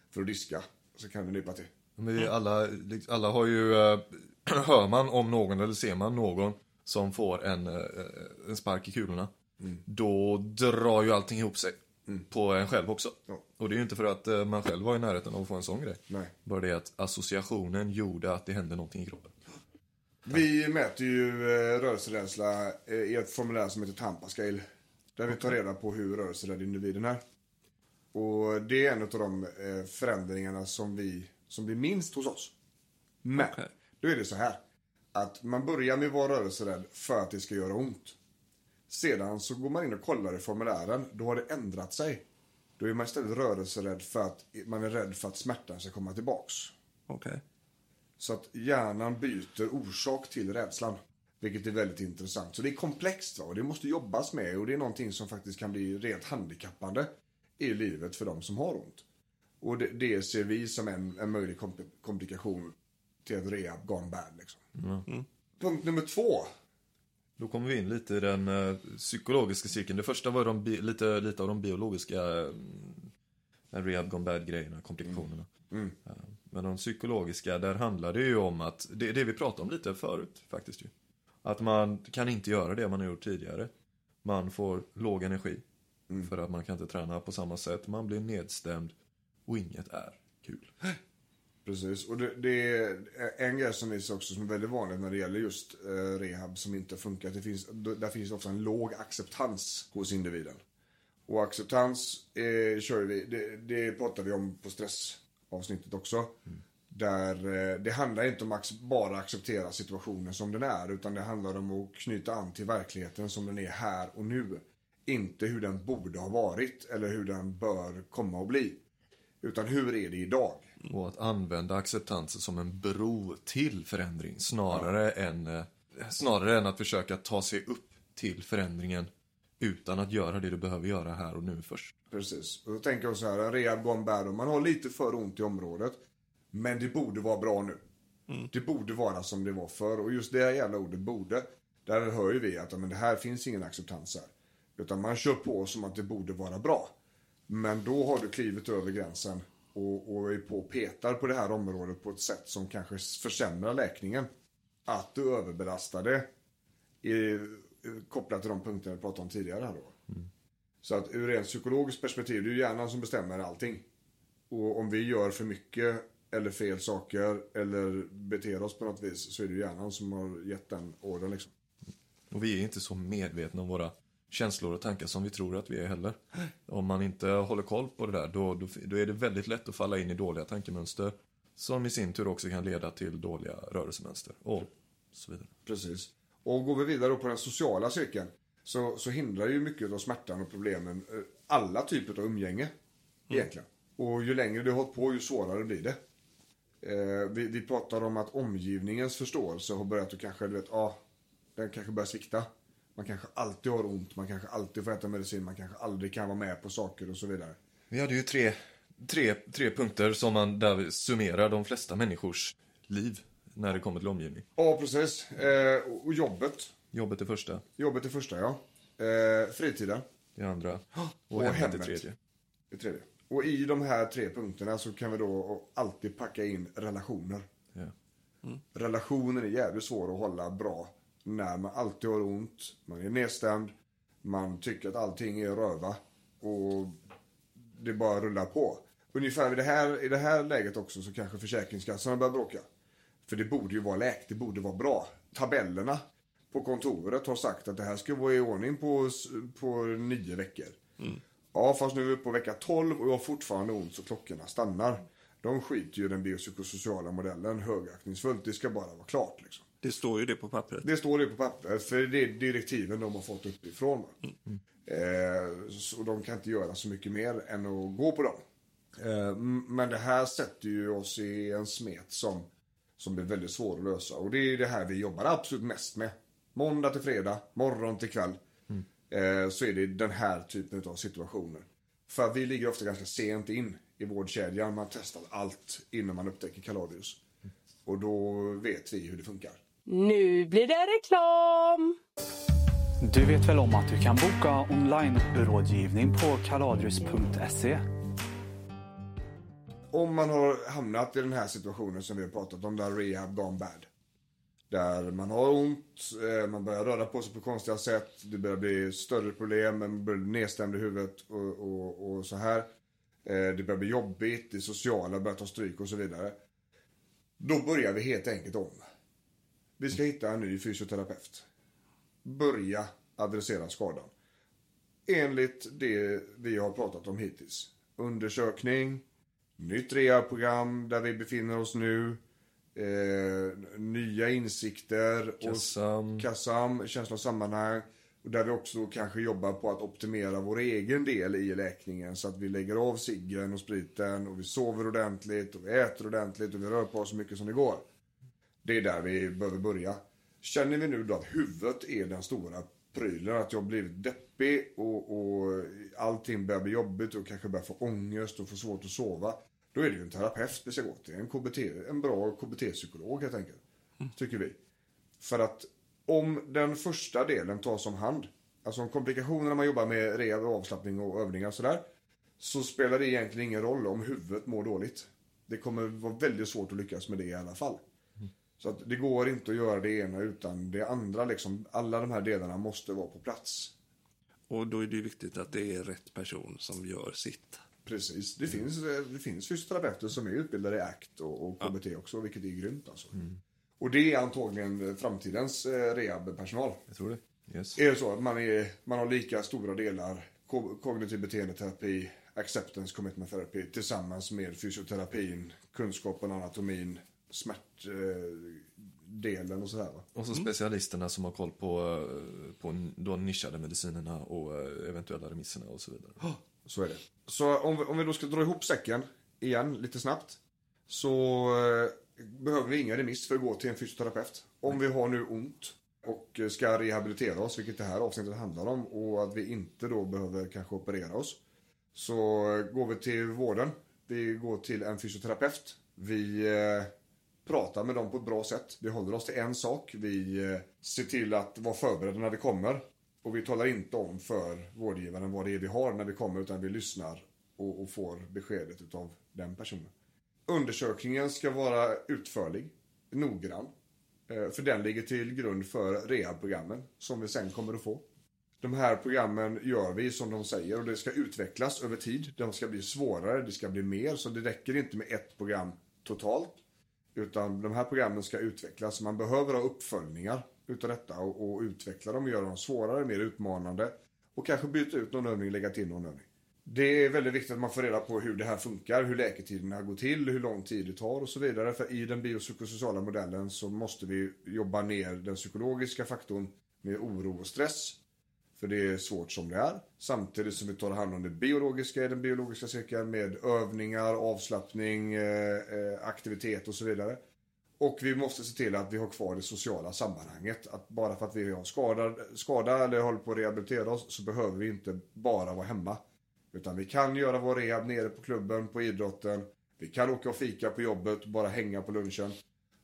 för att diska. Så kan det nypa till. Men alla, alla har ju, eh, hör man om någon eller ser man någon som får en, eh, en spark i kulorna. Då drar ju allting ihop sig. På en själv också. Ja. Och det är ju inte för att eh, man själv var i närheten av att få en sån grej. Nej. Bara det att associationen gjorde att det hände någonting i kroppen. Vi mäter ju rörelserädsla i ett formulär som heter Tampa Scale. Där vi tar reda på hur rörelserädd individen är. Och det är en av de förändringarna som, vi, som blir minst hos oss. Men, Okej. då är det så här. Att man börjar med att vara rörelserädd för att det ska göra ont. Sedan så går man in och kollar i formulären. Då har det ändrat sig. Då är man istället rörelserädd för att man är rädd för att smärtan ska komma tillbaks. Okej. Så att hjärnan byter orsak till rädslan. Vilket är väldigt intressant. Så det är komplext va? och det måste jobbas med och det är någonting som faktiskt kan bli rent handikappande i livet för de som har ont. Och det, det ser vi som en, en möjlig kompl- komplikation till ett rehab gone bad. Liksom. Punkt nummer två. Då kommer vi in lite i den eh, psykologiska cirkeln. Det första var de lite, lite av de biologiska eh, rehab gone bad grejerna, komplikationerna. Eh, men de psykologiska, där handlar det ju om att, det, det vi pratade om lite förut faktiskt ju. Att man kan inte göra det man har gjort tidigare. Man får låg energi. För att man kan inte träna på samma sätt. Man blir nedstämd och inget är kul. Precis, och det, det är en grej som visar också som är väldigt vanligt när det gäller just eh, rehab som inte funkar. Det finns, där finns ofta en låg acceptans hos individen. Och acceptans eh, kör vi, det, det pratar vi om på stressavsnittet också. Där eh, det handlar inte om att bara acceptera situationen som den är utan det handlar om att knyta an till verkligheten som den är här och nu. Inte hur den borde ha varit eller hur den bör komma att bli. Utan hur är det idag? Och att använda acceptansen som en bro till förändring snarare, än, eh, snarare än att försöka ta sig upp till förändringen utan att göra det du behöver göra här och nu först. Precis. Och då tänker jag så här, en rehab gone bad. Man har lite för ont i området. Men det borde vara bra nu. Det borde vara som det var förr. Och just det här jävla ordet borde. Där hör ju vi att men det här finns ingen acceptans här. Utan man kör på som att det borde vara bra. Men då har du klivit över gränsen. Och, och är på och petar på det här området på ett sätt som kanske försämrar läkningen. Att du överbelastar det. Är, kopplat till de punkterna vi pratade om tidigare här då. Så att ur rent psykologiskt perspektiv, det är ju hjärnan som bestämmer allting. Och om vi gör för mycket eller fel saker eller beter oss på något vis så är det hjärnan som har gett den ordern liksom. Och vi är inte så medvetna om våra känslor och tankar som vi tror att vi är heller. Om man inte håller koll på det där, då, då, då är det väldigt lätt att falla in i dåliga tankemönster. Som i sin tur också kan leda till dåliga rörelsemönster och så vidare. Precis. Och går vi vidare på den sociala cirkeln så, så hindrar ju mycket av smärtan och problemen eh, alla typer av umgänge. Egentligen. Och ju längre du har hållit på ju svårare blir det. Eh, vi, vi pratar om att omgivningens förståelse har börjat att kanske, du vet, ja, den kanske börjar svikta. Man kanske alltid har ont, man kanske alltid får äta medicin, man kanske aldrig kan vara med på saker och så vidare. Vi hade ju tre, tre, tre punkter som man där summerar de flesta människors liv när det kommer till omgivning. Ja, precis. Eh, och- jobbet. Jobbet är första, Jobbet är första, ja. Eh, fritiden. det andra och, Och hemmet hemmet. tredje. Det tredje. Och i de här tre punkterna så kan vi då alltid packa in relationer. Ja. Relationer är jävligt svår att hålla bra när man alltid har ont, man är nedstämd, man tycker att allting är röva och det bara rullar på. Ungefär i det här, i det här läget också så kanske Försäkringskassan börjar bråka. För det borde ju vara läkt, det borde vara bra. Tabellerna på kontoret har sagt att det här ska vara i ordning på, på nio veckor. Ja, fast nu är vi på vecka 12 och jag har fortfarande ont så klockorna stannar. De skiter ju i den biopsykosociala modellen högaktningsfullt. Det ska bara vara klart liksom. Det står ju det på pappret. Det står det på pappret, för det är direktiven de har fått uppifrån. Mm. Eh, så de kan inte göra så mycket mer än att gå på dem. Eh, men det här sätter ju oss i en smet som, som blir väldigt svår att lösa. Och det är det här vi jobbar absolut mest med. Måndag till fredag, morgon till kväll. Eh, så är det den här typen av situationer. För vi ligger ofta ganska sent in i vårdkedjan. Man testar allt innan man upptäcker kaladius. Och då vet vi hur det funkar. Nu blir det reklam! Du vet väl om att du kan boka online-rådgivning på kaladrius.se? Om man har hamnat i den här situationen som vi har pratat om, där rehab gone bad. Där man har ont, eh, man börjar röra på sig på konstiga sätt, det börjar bli större problem, man börjar bli nedstämd i huvudet och, och, och så här. Eh, Det börjar bli jobbigt, det sociala börjar ta stryk och så vidare. Då börjar vi helt enkelt om. Vi ska hitta en ny fysioterapeut. Börja adressera skadan. Enligt det vi har pratat om hittills. Undersökning, nytt rehabprogram där vi befinner oss nu. Eh, nya insikter. Kassam. Och kassam, känsla av sammanhang. Och där vi också kanske jobbar på att optimera vår egen del i läkningen. Så att vi lägger av ciggen och spriten och vi sover ordentligt och vi äter ordentligt och vi rör på oss så mycket som det går. Det är där vi behöver börja. Känner vi nu då att huvudet är den stora prylen, att jag har blivit deppig och, och allting börjar bli jobbigt och kanske börjar få ångest och få svårt att sova. Då är det ju en terapeut vi ska gå till. En, KBT, en bra KBT-psykolog helt enkelt. Tycker vi. För att om den första delen tas om hand, alltså om komplikationerna man jobbar med rehab, och avslappning och övningar och sådär. Så spelar det egentligen ingen roll om huvudet mår dåligt. Det kommer vara väldigt svårt att lyckas med det i alla fall. Så att det går inte att göra det ena utan det andra. Liksom, alla de här delarna måste vara på plats. Och då är det viktigt att det är rätt person som gör sitt. Precis. Det, finns, eh, det finns fysioterapeuter som är utbildade i ACT och, och KBT också, vilket är grymt alltså. Och det är antagligen framtidens eh, rehabpersonal. Jag tror det. Yes. Är det så att man, är, man har lika stora delar ko- kognitiv beteendeterapi, acceptance commitment therapy tillsammans med fysioterapin, kunskapen, anatomin, smärtdelen och sådär va? Och så specialisterna som har koll på, eh, på de nischade medicinerna och eh, eventuella remisserna och så vidare. Så är det. Så om vi, om vi då ska dra ihop säcken igen lite snabbt. Så eh, behöver vi ingen remiss för att gå till en fysioterapeut. Om vi har nu ont och ska rehabilitera oss, vilket det här avsnittet handlar om, och att vi inte då behöver kanske operera oss. Så går vi till vården. Vi går till en fysioterapeut. Vi eh, pratar med dem på ett bra sätt. Vi håller oss till en sak. Vi eh, ser till att vara förberedda när vi kommer. Och vi talar inte om för vårdgivaren vad det är vi har när vi kommer, utan vi lyssnar och, och får beskedet utav den personen. Undersökningen ska vara utförlig, noggrann. Eh, för den ligger till grund för rehabprogrammen som vi sen kommer att få. De här programmen gör vi som de säger och det ska utvecklas över tid. De ska bli svårare, det ska bli mer, så det räcker inte med ett program totalt. Utan de här programmen ska utvecklas. Man behöver ha uppföljningar utav detta och, och utveckla dem och göra dem svårare, mer utmanande. Och kanske byta ut någon övning, lägga till någon övning. Det är väldigt viktigt att man får reda på hur det här funkar, hur läketiderna går till, hur lång tid det tar och så vidare. För i den biopsykosociala modellen så måste vi jobba ner den psykologiska faktorn med oro och stress. För det är svårt som det är. Samtidigt som vi tar hand om det biologiska i den biologiska cirkeln med övningar, avslappning, eh, eh, aktivitet och så vidare. Och vi måste se till att vi har kvar det sociala sammanhanget. Att bara för att vi har skadad, skada eller håller på att rehabilitera oss så behöver vi inte bara vara hemma. Utan vi kan göra vår rehab nere på klubben, på idrotten. Vi kan åka och fika på jobbet, bara hänga på lunchen.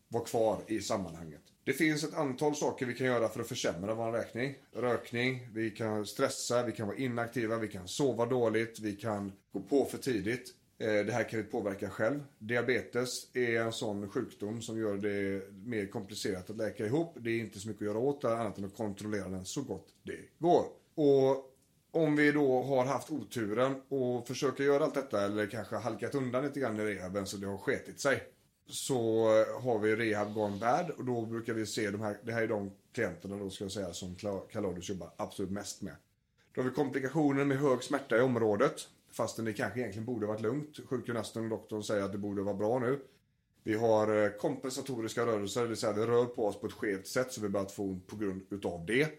Vara kvar i sammanhanget. Det finns ett antal saker vi kan göra för att försämra vår räkning. Rökning, vi kan stressa, vi kan vara inaktiva, vi kan sova dåligt, vi kan gå på för tidigt. Eh, det här kan vi påverka själv. Diabetes är en sån sjukdom som gör det mer komplicerat att läka ihop. Det är inte så mycket att göra åt det annat än att kontrollera den så gott det går. Och om vi då har haft oturen och försöker göra allt detta eller kanske halkat undan lite grann i rehaben så det har sketit sig. Så har vi rehab gone bad och då brukar vi se de här, det här är de klienterna då ska jag säga som Kaladius jobbar absolut mest med. Då har vi komplikationer med hög smärta i området. Fastän det kanske egentligen borde varit lugnt. Sjukgymnasten och doktorn säger att det borde vara bra nu. Vi har eh, kompensatoriska rörelser, det vill säga vi rör på oss på ett skevt sätt så vi börjar få ont på grund utav det.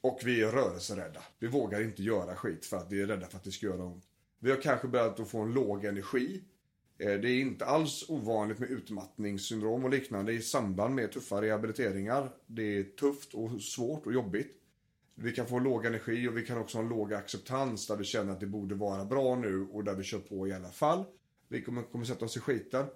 Och vi är rörelserädda. Vi vågar inte göra skit för att vi är rädda för att det ska göra ont. Vi har kanske börjat att få en låg energi. Eh, det är inte alls ovanligt med utmattningssyndrom och liknande i samband med tuffa rehabiliteringar. Det är tufft och svårt och jobbigt. Vi kan få låg energi och vi kan också ha en låg acceptans där vi känner att det borde vara bra nu och där vi kör på i alla fall. Vi kommer, kommer sätta oss i skiten.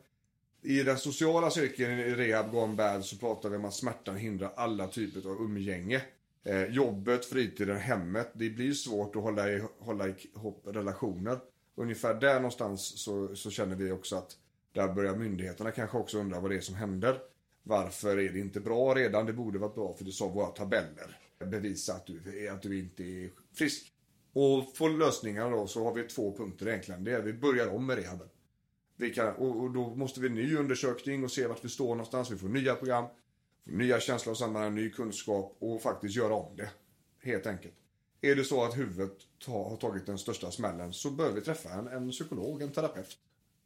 I den sociala cirkeln i Rehab Gone Bad så pratar vi om att smärtan hindrar alla typer av umgänge. Eh, jobbet, fritiden, hemmet. Det blir svårt att hålla, i, hålla ihop relationer. Ungefär där någonstans så, så känner vi också att där börjar myndigheterna kanske också undra vad det är som händer. Varför är det inte bra redan? Det borde varit bra för det sa våra tabeller. Bevisa att du, att du inte är frisk. Och för lösningarna då så har vi två punkter egentligen. Det är att vi börjar om med rehaben. Vi kan, och, och, då måste vi ny undersökning och se vart vi står någonstans. Vi får nya program, får nya känslor och sammanhang, ny kunskap och faktiskt göra om det. Helt enkelt. Är det så att huvudet har tagit den största smällen så bör vi träffa en, en psykolog, en terapeut.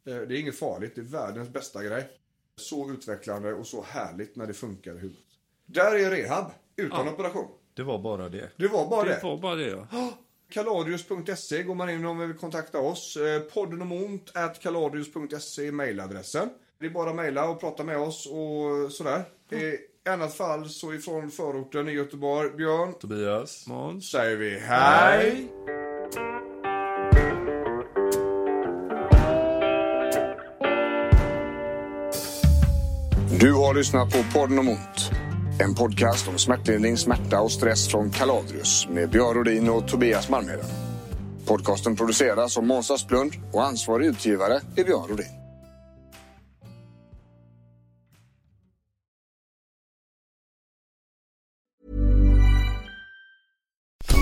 Det är inget farligt, det är världens bästa grej. Så utvecklande och så härligt när det funkar i huvudet. Där är rehab, utan ja. operation. Det var bara det. Det var bara det. Det var bara det, ja. Kaladius.se går man in om man vill kontakta oss. Eh, podden om ont at kaladius.se är mejladressen. Det är bara att mejla och prata med oss och sådär. Mm. I annat fall så ifrån förorten i Göteborg, Björn. Tobias. Måns. Säger vi hej. hej. Du har lyssnat på podden om ont. En podcast om smärtlindring, smärta och stress från Kaladrius med Björn Rodin och Tobias Malmheden. Podcasten produceras av Måns Asplund och ansvarig utgivare är Björn Rodin.